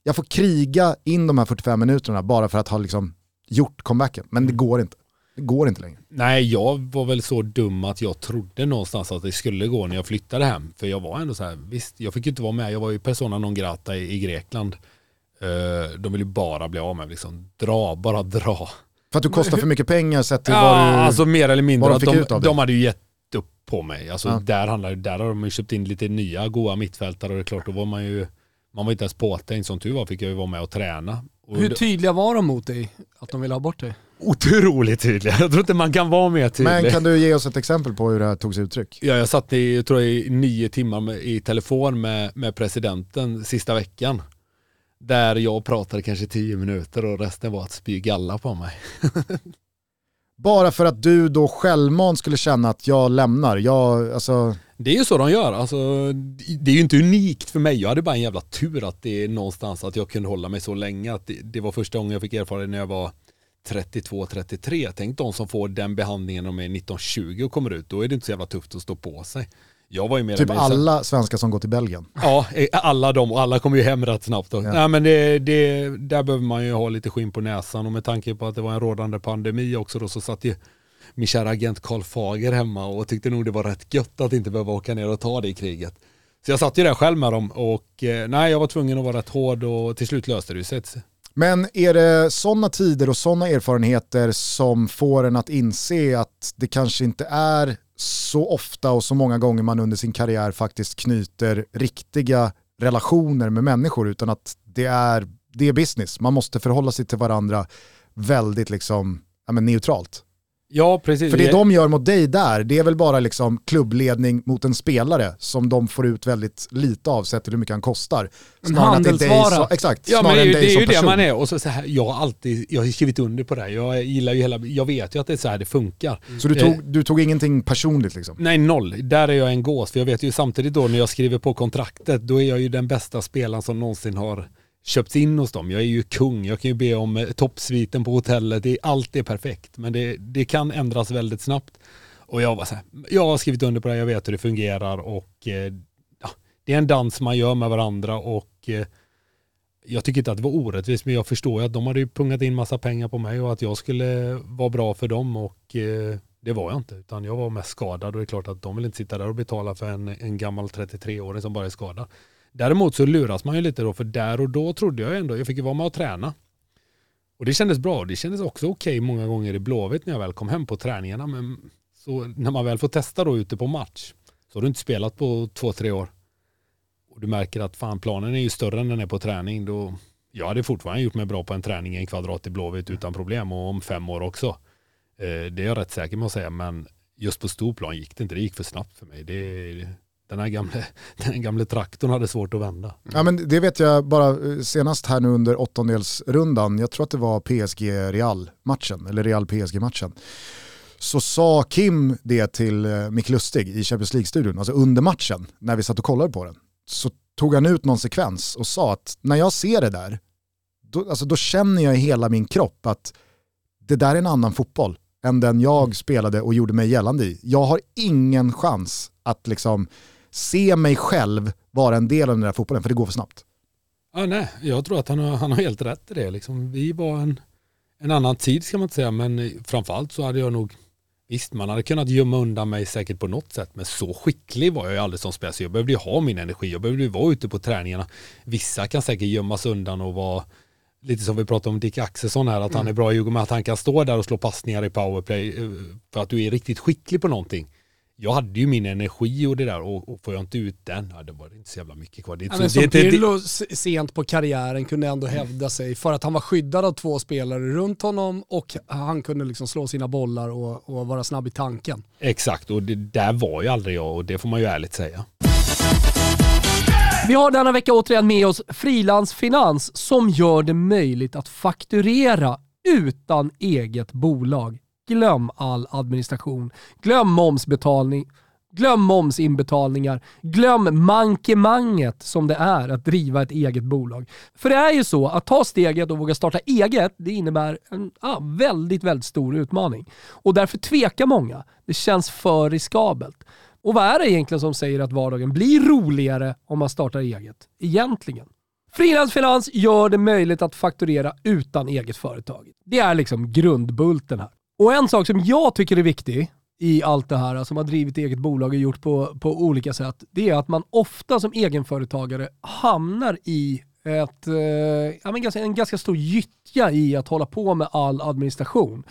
jag får kriga in de här 45 minuterna bara för att ha liksom gjort comebacken. Men det går inte. Det går inte längre. Nej, jag var väl så dum att jag trodde någonstans att det skulle gå när jag flyttade hem. För jag var ändå så här, visst, jag fick ju inte vara med. Jag var ju persona non grata i, i Grekland. Eh, de ville ju bara bli av med liksom. Dra, bara dra. För att du kostar för mycket pengar sett till Ja, vad du... alltså mer eller mindre. vad de fick de, ut av dig. de hade ju gett upp på mig. Alltså, Ja. där, handlar, där har de ju köpt in lite nya goa mittfältare och det är klart, då var man ju man var inte ens påtänkt. Som tur var fick jag ju vara med och träna. Och Hur tydliga var de mot dig? Att de ville ha bort dig? Otroligt tydliga. Jag tror inte man kan vara mer tydlig. Men kan du ge oss ett exempel på hur det här tog sig uttryck? Ja, jag satt i, jag tror i nio timmar med, i telefon med, med presidenten sista veckan. Där jag pratade kanske tio minuter och resten var att spy galla på mig. Bara för att du då självmant skulle känna att jag lämnar. Jag, alltså, Det är ju så de gör. Alltså, det är ju inte unikt för mig. Jag hade bara en jävla tur att det är någonstans att jag kunde hålla mig så länge. Att det, det var första gången jag fick erfara det när jag var 32-33. Tänk de som får den behandlingen när de är 19-20 och kommer ut. Då är det inte så jävla tufft att stå på sig. Jag var ju typ alla svenskar som går till Belgien. Ja, eh, alla de och alla kommer ju hem rätt snabbt. Ja. Nej, men det, det, där behöver man ju ha lite skinn på näsan och med tanke på att det var en rådande pandemi också då så satt ju min kära agent Karl Fager hemma och tyckte nog det var rätt gött att inte behöva åka ner och ta det i kriget. Så jag satt ju där själv med dem och eh, nej jag var tvungen att vara rätt hård och till slut löste det sig. Men är det sådana tider och sådana erfarenheter som får en att inse att det kanske inte är så ofta och så många gånger man under sin karriär faktiskt knyter riktiga relationer med människor utan att det är, det är business. Man måste förhålla sig till varandra väldigt liksom, ja, men neutralt. Ja precis. För det de gör mot dig där, det är väl bara liksom klubbledning mot en spelare som de får ut väldigt lite av sett till hur mycket han kostar. En det är dig som- Exakt, Ja men snarare det, är än ju- dig det är ju det person. man är. Och så, så här, jag har alltid jag har skrivit under på det här. Jag gillar ju hela, jag vet ju att det är så här det funkar. Så du tog, du tog ingenting personligt liksom? Nej, noll. Där är jag en gås. För jag vet ju samtidigt då när jag skriver på kontraktet, då är jag ju den bästa spelaren som någonsin har köpts in hos dem. Jag är ju kung. Jag kan ju be om eh, toppsviten på hotellet. Det är, allt är perfekt. Men det, det kan ändras väldigt snabbt. Och jag var så här, jag har skrivit under på det, jag vet hur det fungerar och eh, ja, det är en dans man gör med varandra och eh, jag tycker inte att det var orättvist men jag förstår ju att de hade ju pungat in massa pengar på mig och att jag skulle vara bra för dem och det var jag inte utan jag var mest skadad och det är klart att de vill inte sitta där och betala för en, en gammal 33-åring som bara är skadad. Däremot så luras man ju lite då för där och då trodde jag ändå, jag fick ju vara med och träna. Och det kändes bra. Det kändes också okej många gånger i Blåvitt när jag väl kom hem på träningarna. Men så när man väl får testa då ute på match så har du inte spelat på två, tre år. Och du märker att fan planen är ju större än den är på träning, då jag hade fortfarande gjort mig bra på en träning i en kvadrat i Blåvitt utan problem och om fem år också. Eh, det är jag rätt säker med att säga, men just på stor plan gick det inte. Det gick för snabbt för mig. Det, den här gamla, den gamle traktorn hade svårt att vända. Ja, men det vet jag bara eh, senast här nu under åttondelsrundan, jag tror att det var PSG-Real-matchen, eller Real-PSG-matchen så sa Kim det till eh, Mick Lustig i Champions League-studion, alltså under matchen, när vi satt och kollade på den. Så tog han ut någon sekvens och sa att när jag ser det där, då, alltså då känner jag i hela min kropp att det där är en annan fotboll än den jag spelade och gjorde mig gällande i. Jag har ingen chans att liksom se mig själv vara en del av den där fotbollen, för det går för snabbt. Ja, nej, jag tror att han har, han har helt rätt i det. Liksom, vi var en, en annan tid ska man inte säga, men framförallt så hade jag nog Visst, man hade kunnat gömma undan mig säkert på något sätt, men så skicklig var jag ju aldrig som spelare, så jag behövde ju ha min energi, jag behövde ju vara ute på träningarna. Vissa kan säkert gömmas undan och vara lite som vi pratade om Dick Axelsson här, att han mm. är bra i Djurgården, att han kan stå där och slå passningar i powerplay eh, för att du är riktigt skicklig på någonting jag hade ju min energi och det där och, och får jag inte ut den, ja, då var det inte så jävla mycket kvar. Det, ja, men som Pirlo sent på karriären kunde ändå hävda sig för att han var skyddad av två spelare runt honom och han kunde liksom slå sina bollar och, och vara snabb i tanken. Exakt, och det där var ju aldrig jag och det får man ju ärligt säga. Vi har denna vecka återigen med oss Frilansfinans som gör det möjligt att fakturera utan eget bolag. Glöm all administration. Glöm momsbetalning. Glöm momsinbetalningar. Glöm mankemanget som det är att driva ett eget bolag. För det är ju så att ta steget och våga starta eget, det innebär en ah, väldigt, väldigt stor utmaning. Och därför tvekar många. Det känns för riskabelt. Och vad är det egentligen som säger att vardagen blir roligare om man startar eget? Egentligen. Frilansfinans gör det möjligt att fakturera utan eget företag. Det är liksom grundbulten här. Och en sak som jag tycker är viktig i allt det här, som har drivit eget bolag och gjort på, på olika sätt, det är att man ofta som egenföretagare hamnar i ett, eh, ganska, en ganska stor gyttja i att hålla på med all administration.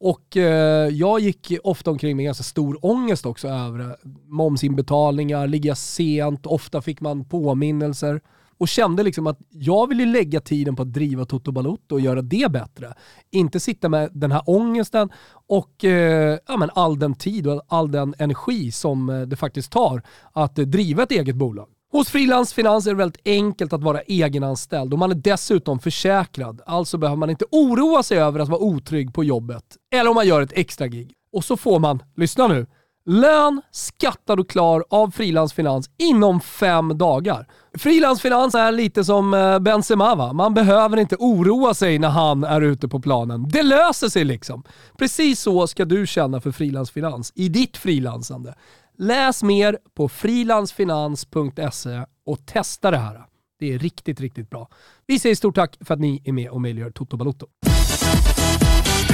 Och eh, jag gick ofta omkring med ganska stor ångest också över momsinbetalningar, ligga sent, ofta fick man påminnelser och kände liksom att jag vill ju lägga tiden på att driva Toto Balotto och göra det bättre. Inte sitta med den här ångesten och eh, ja, men all den tid och all den energi som eh, det faktiskt tar att eh, driva ett eget bolag. Hos Frilans Finans är det väldigt enkelt att vara egenanställd och man är dessutom försäkrad. Alltså behöver man inte oroa sig över att vara otrygg på jobbet eller om man gör ett extra gig. Och så får man, lyssna nu, Lön skattad och klar av Frilansfinans inom fem dagar. Frilansfinans är lite som eh, Benzema va? Man behöver inte oroa sig när han är ute på planen. Det löser sig liksom. Precis så ska du känna för Frilansfinans i ditt frilansande. Läs mer på frilansfinans.se och testa det här. Det är riktigt, riktigt bra. Vi säger stort tack för att ni är med och möjliggör Toto Balotto.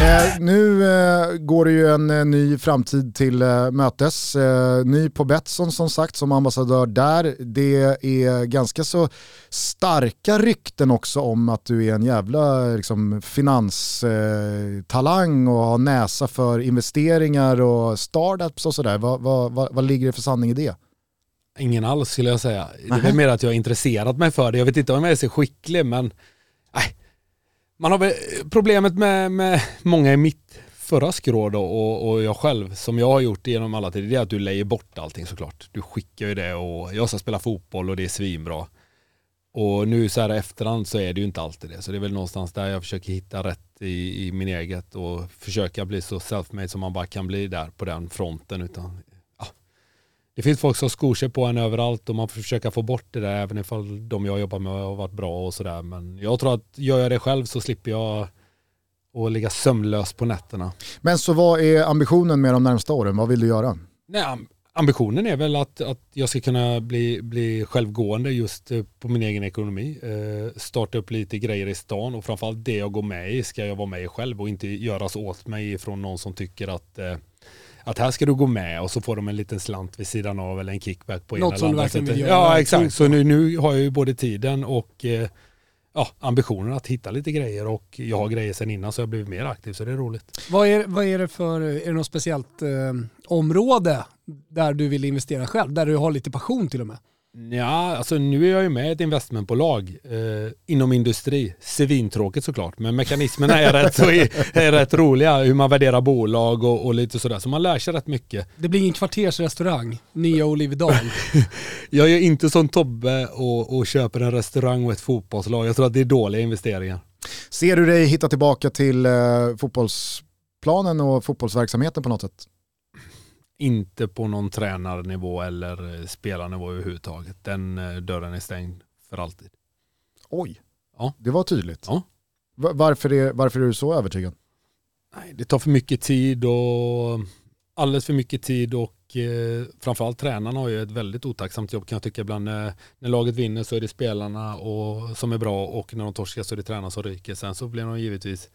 Eh, nu eh, går det ju en eh, ny framtid till eh, mötes. Eh, ny på Betsson som sagt som ambassadör där. Det är ganska så starka rykten också om att du är en jävla liksom, finanstalang och har näsa för investeringar och startups och sådär. Vad, vad, vad, vad ligger det för sanning i det? Ingen alls skulle jag säga. Det är mer att jag har intresserat mig för det. Jag vet inte om jag är så skicklig men nej, man har väl problemet med, med många i mitt förra skrå då och, och jag själv som jag har gjort genom alla tider det är att du lejer bort allting såklart. Du skickar ju det och jag ska spela fotboll och det är svinbra. Och nu så här efterhand så är det ju inte alltid det. Så det är väl någonstans där jag försöker hitta rätt i, i min eget och försöka bli så self-made som man bara kan bli där på den fronten. Utan det finns folk som skor sig på en överallt och man får försöka få bort det där även ifall de jag jobbar med har varit bra och sådär. Men jag tror att gör jag det själv så slipper jag att ligga sömnlös på nätterna. Men så vad är ambitionen med de närmsta åren? Vad vill du göra? Nej, ambitionen är väl att, att jag ska kunna bli, bli självgående just eh, på min egen ekonomi. Eh, starta upp lite grejer i stan och framförallt det jag går med i ska jag vara med i själv och inte göras åt mig från någon som tycker att eh, att här ska du gå med och så får de en liten slant vid sidan av eller en kickback på Något ena eller andra sättet. Ja exakt, så nu, nu har jag ju både tiden och eh, ja, ambitionen att hitta lite grejer och jag har grejer sedan innan så jag har blivit mer aktiv så det är roligt. Vad är, vad är det för, är det något speciellt eh, område där du vill investera själv, där du har lite passion till och med? Ja, alltså nu är jag ju med i ett investmentbolag eh, inom industri. Svintråkigt såklart, men mekanismerna är rätt, så är, är rätt roliga. Hur man värderar bolag och, och lite sådär. Så man lär sig rätt mycket. Det blir ingen kvartersrestaurang, nya Olivedal. Jag är inte som Tobbe och, och köper en restaurang och ett fotbollslag. Jag tror att det är dåliga investeringar. Ser du dig hitta tillbaka till eh, fotbollsplanen och fotbollsverksamheten på något sätt? Inte på någon tränarnivå eller eh, spelarnivå överhuvudtaget. Den eh, dörren är stängd för alltid. Oj, Ja. det var tydligt. Ja. Va- Varför är, varför är du så övertygad? Nej, det tar för mycket tid och alldeles för mycket tid och eh, framförallt tränarna har ju ett väldigt otacksamt jobb kan jag tycka ibland. När, när laget vinner så är det spelarna och, som är bra och när de torskar så är det tränarna som ryker. Sen så blir de givetvis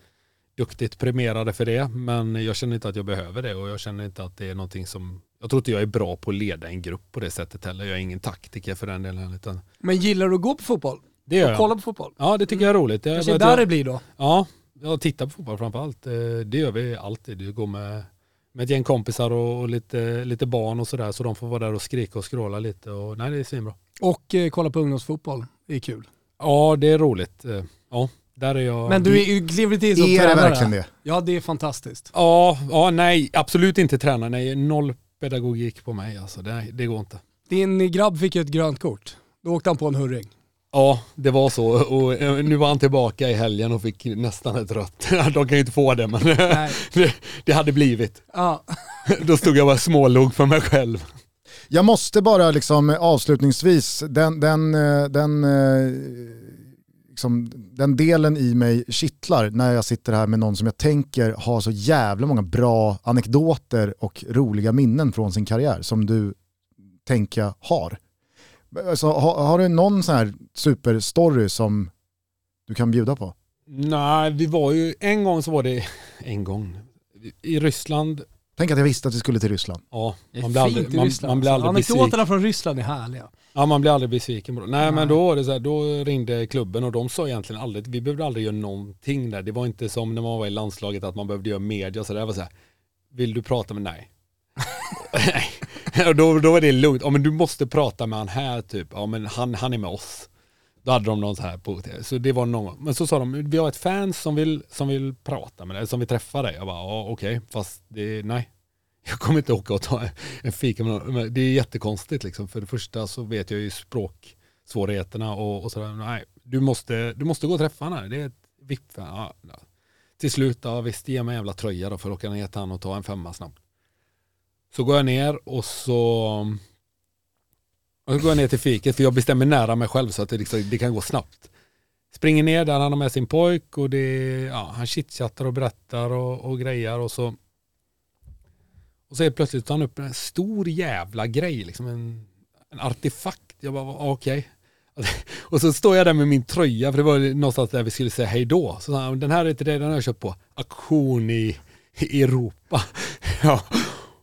duktigt premierade för det men jag känner inte att jag behöver det och jag känner inte att det är någonting som jag tror inte jag är bra på att leda en grupp på det sättet heller. Jag är ingen taktiker för den delen. Utan Men gillar du att gå på fotboll? det gör Och jag. kolla på fotboll? Ja det tycker jag är roligt. Det Kanske där jag- det blir då. Ja, jag tittar på fotboll framförallt. Eh, Det gör vi alltid. Vi går med, med ett gäng kompisar och, och lite, lite barn och sådär så de får vara där och skrika och skråla lite. Och, nej, det är svinbra. Och eh, kolla på ungdomsfotboll, det är kul. Ja, det är roligt. Eh, Ja, där är jag. Men du är ju kliver till som Är det tränare. verkligen det? Ja, det är fantastiskt. Ja, ja, nej, absolut inte tränare. Nej, noll pedagogik på mig alltså. Det, det går inte. Din grabb fick ju ett grönt kort. Då åkte han på en hurring. Ja, det var så. Och eh, nu var han tillbaka i helgen och fick nästan ett rött. De kan ju inte få det, men det, det hade blivit. Ja. Då stod jag bara smålog för mig själv. Jag måste bara liksom avslutningsvis, den, den, eh, den, eh, liksom, den delen i mig kittlar när jag sitter här med någon som jag tänker har så jävla många bra anekdoter och roliga minnen från sin karriär som du tänker jag har. Alltså, har, har du någon sån här superstory som du kan bjuda på? Nej, vi var ju, en gång så var det, en gång, i Ryssland, Tänk att jag visste att vi skulle till Ryssland. ja, man blir aldrig, man, Ryssland. man blir aldrig besviken. Anekdoterna från Ryssland är härliga. Ja, man blir aldrig besviken. Bro. Nej, Nej. men då var det så här, då ringde klubben och de sa egentligen aldrig, vi behövde aldrig göra någonting där. Det var inte som när man var i landslaget att man behövde göra media så det var så här, vill du prata med nej? Och då, då var det lugnt, ja men du måste prata med han här typ, ja men han, han är med oss. Då hade de någon så här på så det var någon Men så sa de, vi har ett fan som vill, som vill prata med dig, som vill träffa dig. Jag bara, ja okej, fast det, nej. Jag kommer inte åka och ta en fika med någon. Det är jättekonstigt liksom. För det första så vet jag ju språksvårigheterna och, och sådär. Nej, du måste, du måste gå och träffa honom. Det är ett vip. Ja, ja. Till slut, ja visst, ge mig en jävla tröja då för att åka ner till han och ta en femma snabbt. Så går jag ner och så, och så går jag ner till fiket för jag bestämmer nära mig själv så att det, liksom, det kan gå snabbt. Springer ner där han har med sin pojk och det, ja, han chitchattar och berättar och, och grejer och så och så är plötsligt tar han upp en stor jävla grej, liksom en, en artefakt. Jag bara, okej. Och så står jag där med min tröja, för det var någonstans där vi skulle säga hej då. Så sa han, den här är till dig, den har jag köpt på auktion i, i Europa. Ja,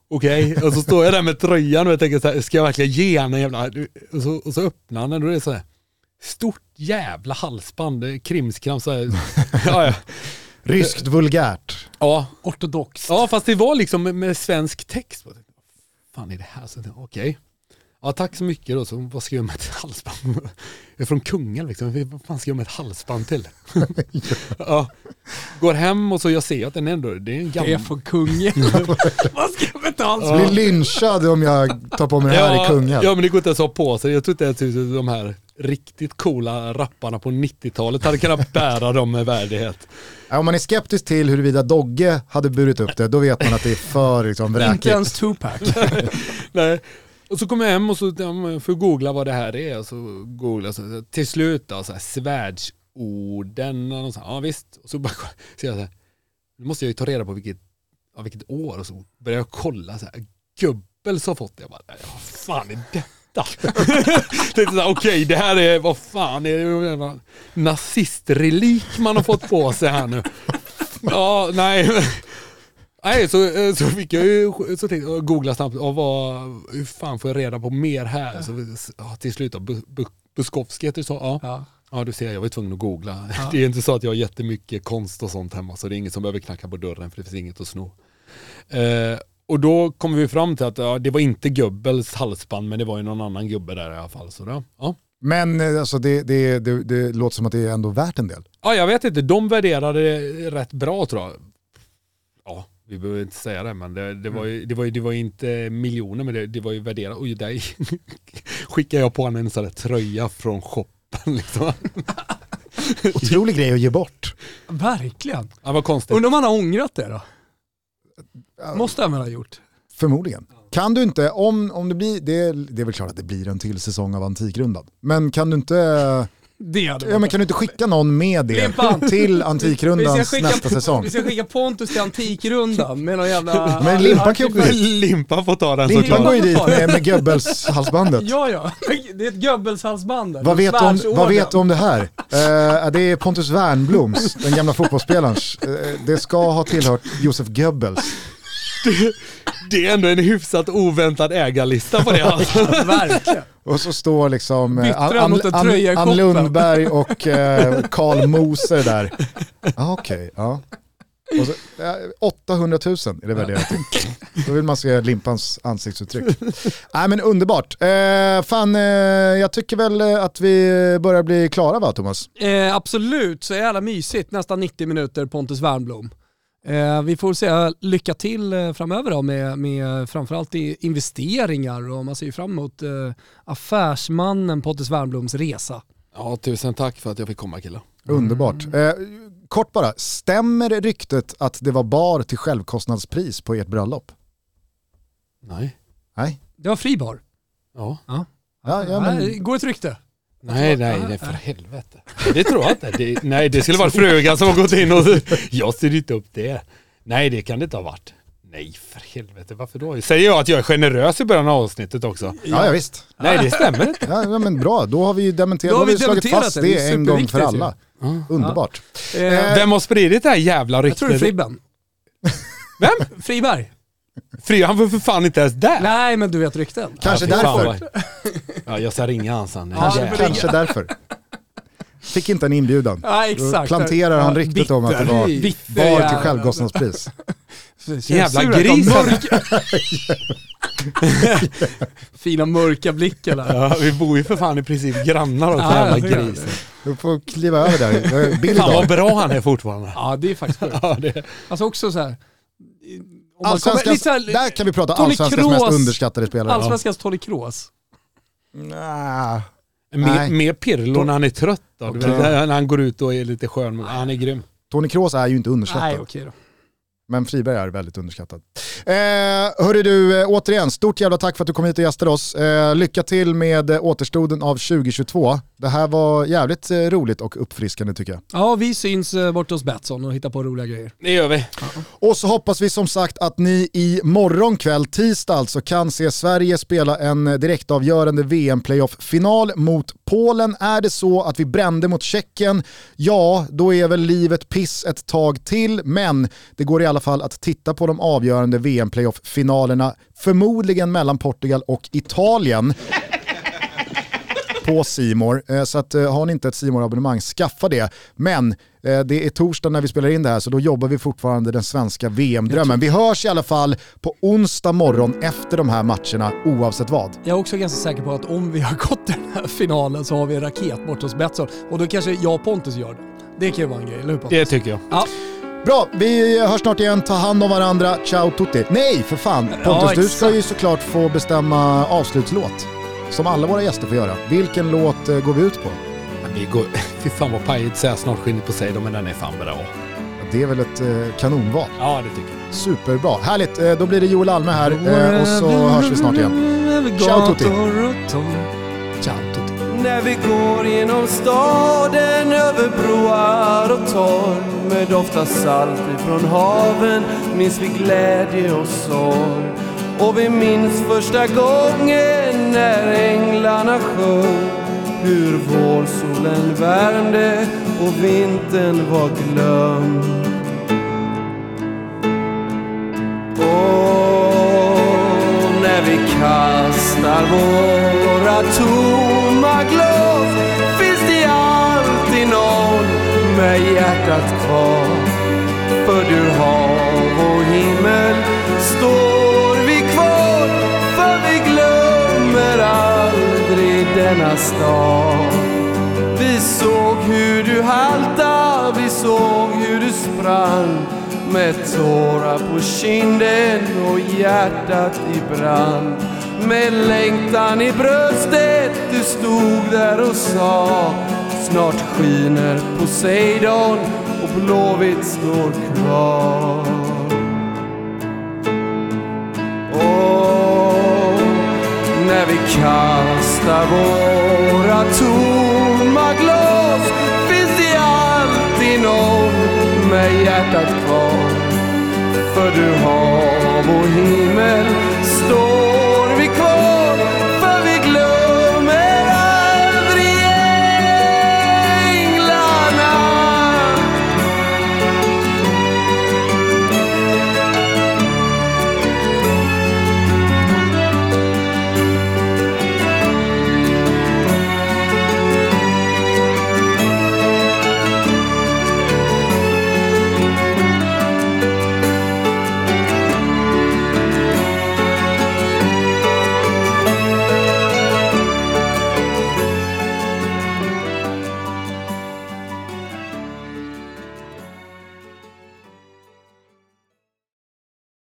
okej. Och så står jag där med tröjan och jag tänker så här, ska jag verkligen ge en jävla... Och så, och så öppnar han den och det är så här, stort jävla halsband, det är krimskram så här. Ja, ja. Ryskt vulgärt. ja, Ortodoxt. Ja, fast det var liksom med, med svensk text. Vad fan är det här? Så, Okej. Ja, tack så mycket då. Så vad ska jag med ett halsband? Jag är från Kungälv liksom. Vad fan ska jag med ett halsband till? ja. Går hem och så jag ser att den ändå, det är en Det är gammal... från kungen. Vad ska jag betala? Ja. Blir lynchad om jag tar på mig det här i Kungälv. Ja, men det går inte ens att ha på sig. Jag tror inte ens de här riktigt coola rapparna på 90-talet hade kunnat bära dem med värdighet. Ja, Om man är skeptisk till huruvida Dogge hade burit upp det, då vet man att det är för liksom, Inte vräkigt. ens Tupac. Nej. Och så kommer jag hem och så får googla vad det här är. Och så googla så, till slut då, så här, svärdsorden. Och så, här, ja visst. Och så bara så jag så här, nu måste jag ju ta reda på vilket, ja, vilket år. Och så börjar jag kolla så här, Goebbels har fått det. Jag bara, ja, fan är Tänkte här, Okej, det här är, vad fan är det? Nazistrelik man har fått på sig här nu. Ja, nej. Nej, så, så fick jag ju så tänkte jag, googla snabbt, och vad, hur fan får jag reda på mer här? Så, ja, till slut då, Bu- Bu- Bukowski heter det så? Ja. Ja. ja, du ser, jag var tvungen att googla. Det är inte så att jag har jättemycket konst och sånt hemma, så det är ingen som behöver knacka på dörren för det finns inget att sno. Eh, Och då kom vi fram till att ja, det var inte Goebbels halsband men det var ju någon annan gubbe där i alla fall. Så då, ja. Men eh, alltså, det, det, det, det låter som att det är ändå värt en del. ja, jag vet inte. De värderade det rätt bra tror jag. Ja, vi behöver inte säga det men det, det, var, ju, det, var, ju, det var ju inte miljoner men det, det var ju värderat. Oj, där skickade jag på honom en sån där tröja från shoppen liksom. Otrolig grej att ge bort. Verkligen. Ja, vad konstigt. Undrar om han har ångrat det då? Måste han väl ha gjort? Förmodligen. Kan du inte, om, om det blir, det, det är väl klart att det blir en till säsong av Antikrundan. Men kan du inte, ja, men kan du inte skicka någon med det Limpan. till Vi ska Antikrundans skicka- nästa säsong? Vi ska skicka Pontus till Antikrundan med någon jävla... Men Limpan kan ju Limpa får ta den Limpan såklart. går ju dit med, med Goebbels-halsbandet. Ja, ja. Det är ett Goebbels-halsband. Vad vet, du om, Svärdsorden. vad vet du om det här? Eh, det är Pontus Wernbloms, den gamla fotbollsspelaren. Eh, det ska ha tillhört Josef Goebbels. Det är ändå en hyfsat oväntad ägarlista på det alltså. Verkligen. Och så står liksom eh, Bytte Ann? Lundberg och eh, Karl Moser där. Ah, Okej, ja. Och så, eh, 800 000 är det värderat till. Då vill man se Limpans ansiktsuttryck. Nej men underbart. Eh, fan, eh, jag tycker väl att vi börjar bli klara va Thomas? Eh, absolut, så jävla mysigt. Nästan 90 minuter Pontus Wernbloom. Eh, vi får säga lycka till eh, framöver då med, med framförallt i investeringar och man ser ju fram emot eh, affärsmannen Pontus Wernbloms resa. Ja, tusen tack för att jag fick komma killar. Underbart. Eh, kort bara, stämmer ryktet att det var bar till självkostnadspris på ert bröllop? Nej. Nej? Det var fri bar. Ja. Ja, ja, men, Nej, går ett rykte. Nej, nej, nej, för helvete. Det tror jag inte. Det, nej, det skulle vara frugan som har gått in och... Jag styr inte upp det. Nej, det kan det inte ha varit. Nej, för helvete. Varför då? Säger jag att jag är generös i början av avsnittet också? ja, ja visst. Nej, det stämmer inte. Ja, ja, men bra, då har vi ju dementerat, Då då har har vi vi slagit fast det, det, en gång för alla. Underbart. Eh, Vem har spridit det här jävla jag tror det är ryktet? Fribben. Vem? Friberg. Fri, han var för fan inte ens där. Nej, men du vet rykten. Kanske Ja, fan därför. Ja, jag ska ringa han sen. Ja, Jävlar. Kanske därför. Fick inte en inbjudan. Ja, Då exakt. planterar han Ja, ryktet om att det var bitter bar till självkostnadspris. Jävla gris. Fina mörka blicken där. Ja, vi bor ju för fan i princip grannar åt Ja, jävla grisen. Du får kliva över där. Bild Fan vad bra han är fortfarande. Ja, det är faktiskt sjukt. Ja, det, Alltså också så här. Man kommer- Allsvenskans, lite där kan vi prata Tony allsvenskans mest Kroos. underskattade spelare. Allsvenskans Tony Kroos. Nah. Mer, mer Pirlo när han är trött då. Vet, när han går ut och är lite skön. Han är grym. Tony Kroos är ju inte underskattad. Nej, okej då. Men Friberg är väldigt underskattad. Eh, hörru du, eh, återigen, stort jävla tack för att du kom hit och gästade oss. Eh, lycka till med eh, återstoden av 2022. Det här var jävligt eh, roligt och uppfriskande tycker jag. Ja, vi syns eh, bort hos Betsson och hittar på roliga grejer. Det gör vi. Och så hoppas vi som sagt att ni i morgon kväll, tisdag alltså, kan se Sverige spela en direktavgörande VM-playoff-final mot Polen. Är det så att vi brände mot Tjeckien, ja då är väl livet piss ett tag till, men det går i alla fall att titta på de avgörande VM-playoff-finalerna, förmodligen mellan Portugal och Italien på Simor. Så att, eh, har ni inte ett simor abonnemang skaffa det. Men eh, det är torsdag när vi spelar in det här så då jobbar vi fortfarande den svenska VM-drömmen. Vi hörs i alla fall på onsdag morgon efter de här matcherna oavsett vad. Jag är också ganska säker på att om vi har gått den här finalen så har vi en raket bort hos Betsson. Och då kanske jag och Pontus gör det. Det kan ju vara en grej, eller hur Pontus? Det tycker jag. Ja, Bra, vi hörs snart igen. Ta hand om varandra. Ciao tutti. Nej, för fan. Pontus, Ja, du ska ju såklart få bestämma avslutslåt. Som alla våra gäster får göra. Vilken låt eh, går vi ut på? Men Vi går, fy fan vad pajigt säga snart skinnet på sig men den är fan bra. Det är väl ett eh, kanonval. Ja, det tycker jag. Superbra. Härligt, eh, då blir det Joel Alme här och så hörs vi snart igen. Ciao, Tutti. När vi går genom staden över broar och torg med doft av salt ifrån haven minns vi glädje och sorg. Och vi minns första gången när änglarna sjöng hur vårsolen värmde och vintern var glömd. Och när vi kastar våra torn daglov finns det alltid någon med hjärtat kvar. För du hav och himmel står vi kvar, för vi glömmer aldrig denna stad. Vi såg hur du halta, vi såg hur du sprang med tårar på kinden och hjärtat i brand. Med längtan i bröstet, du stod där och sa Snart skiner Poseidon och Blåvitt står kvar. Och när vi kastar våra tomma glas finns det alltid någon med hjärtat kvar. För du har vår himmel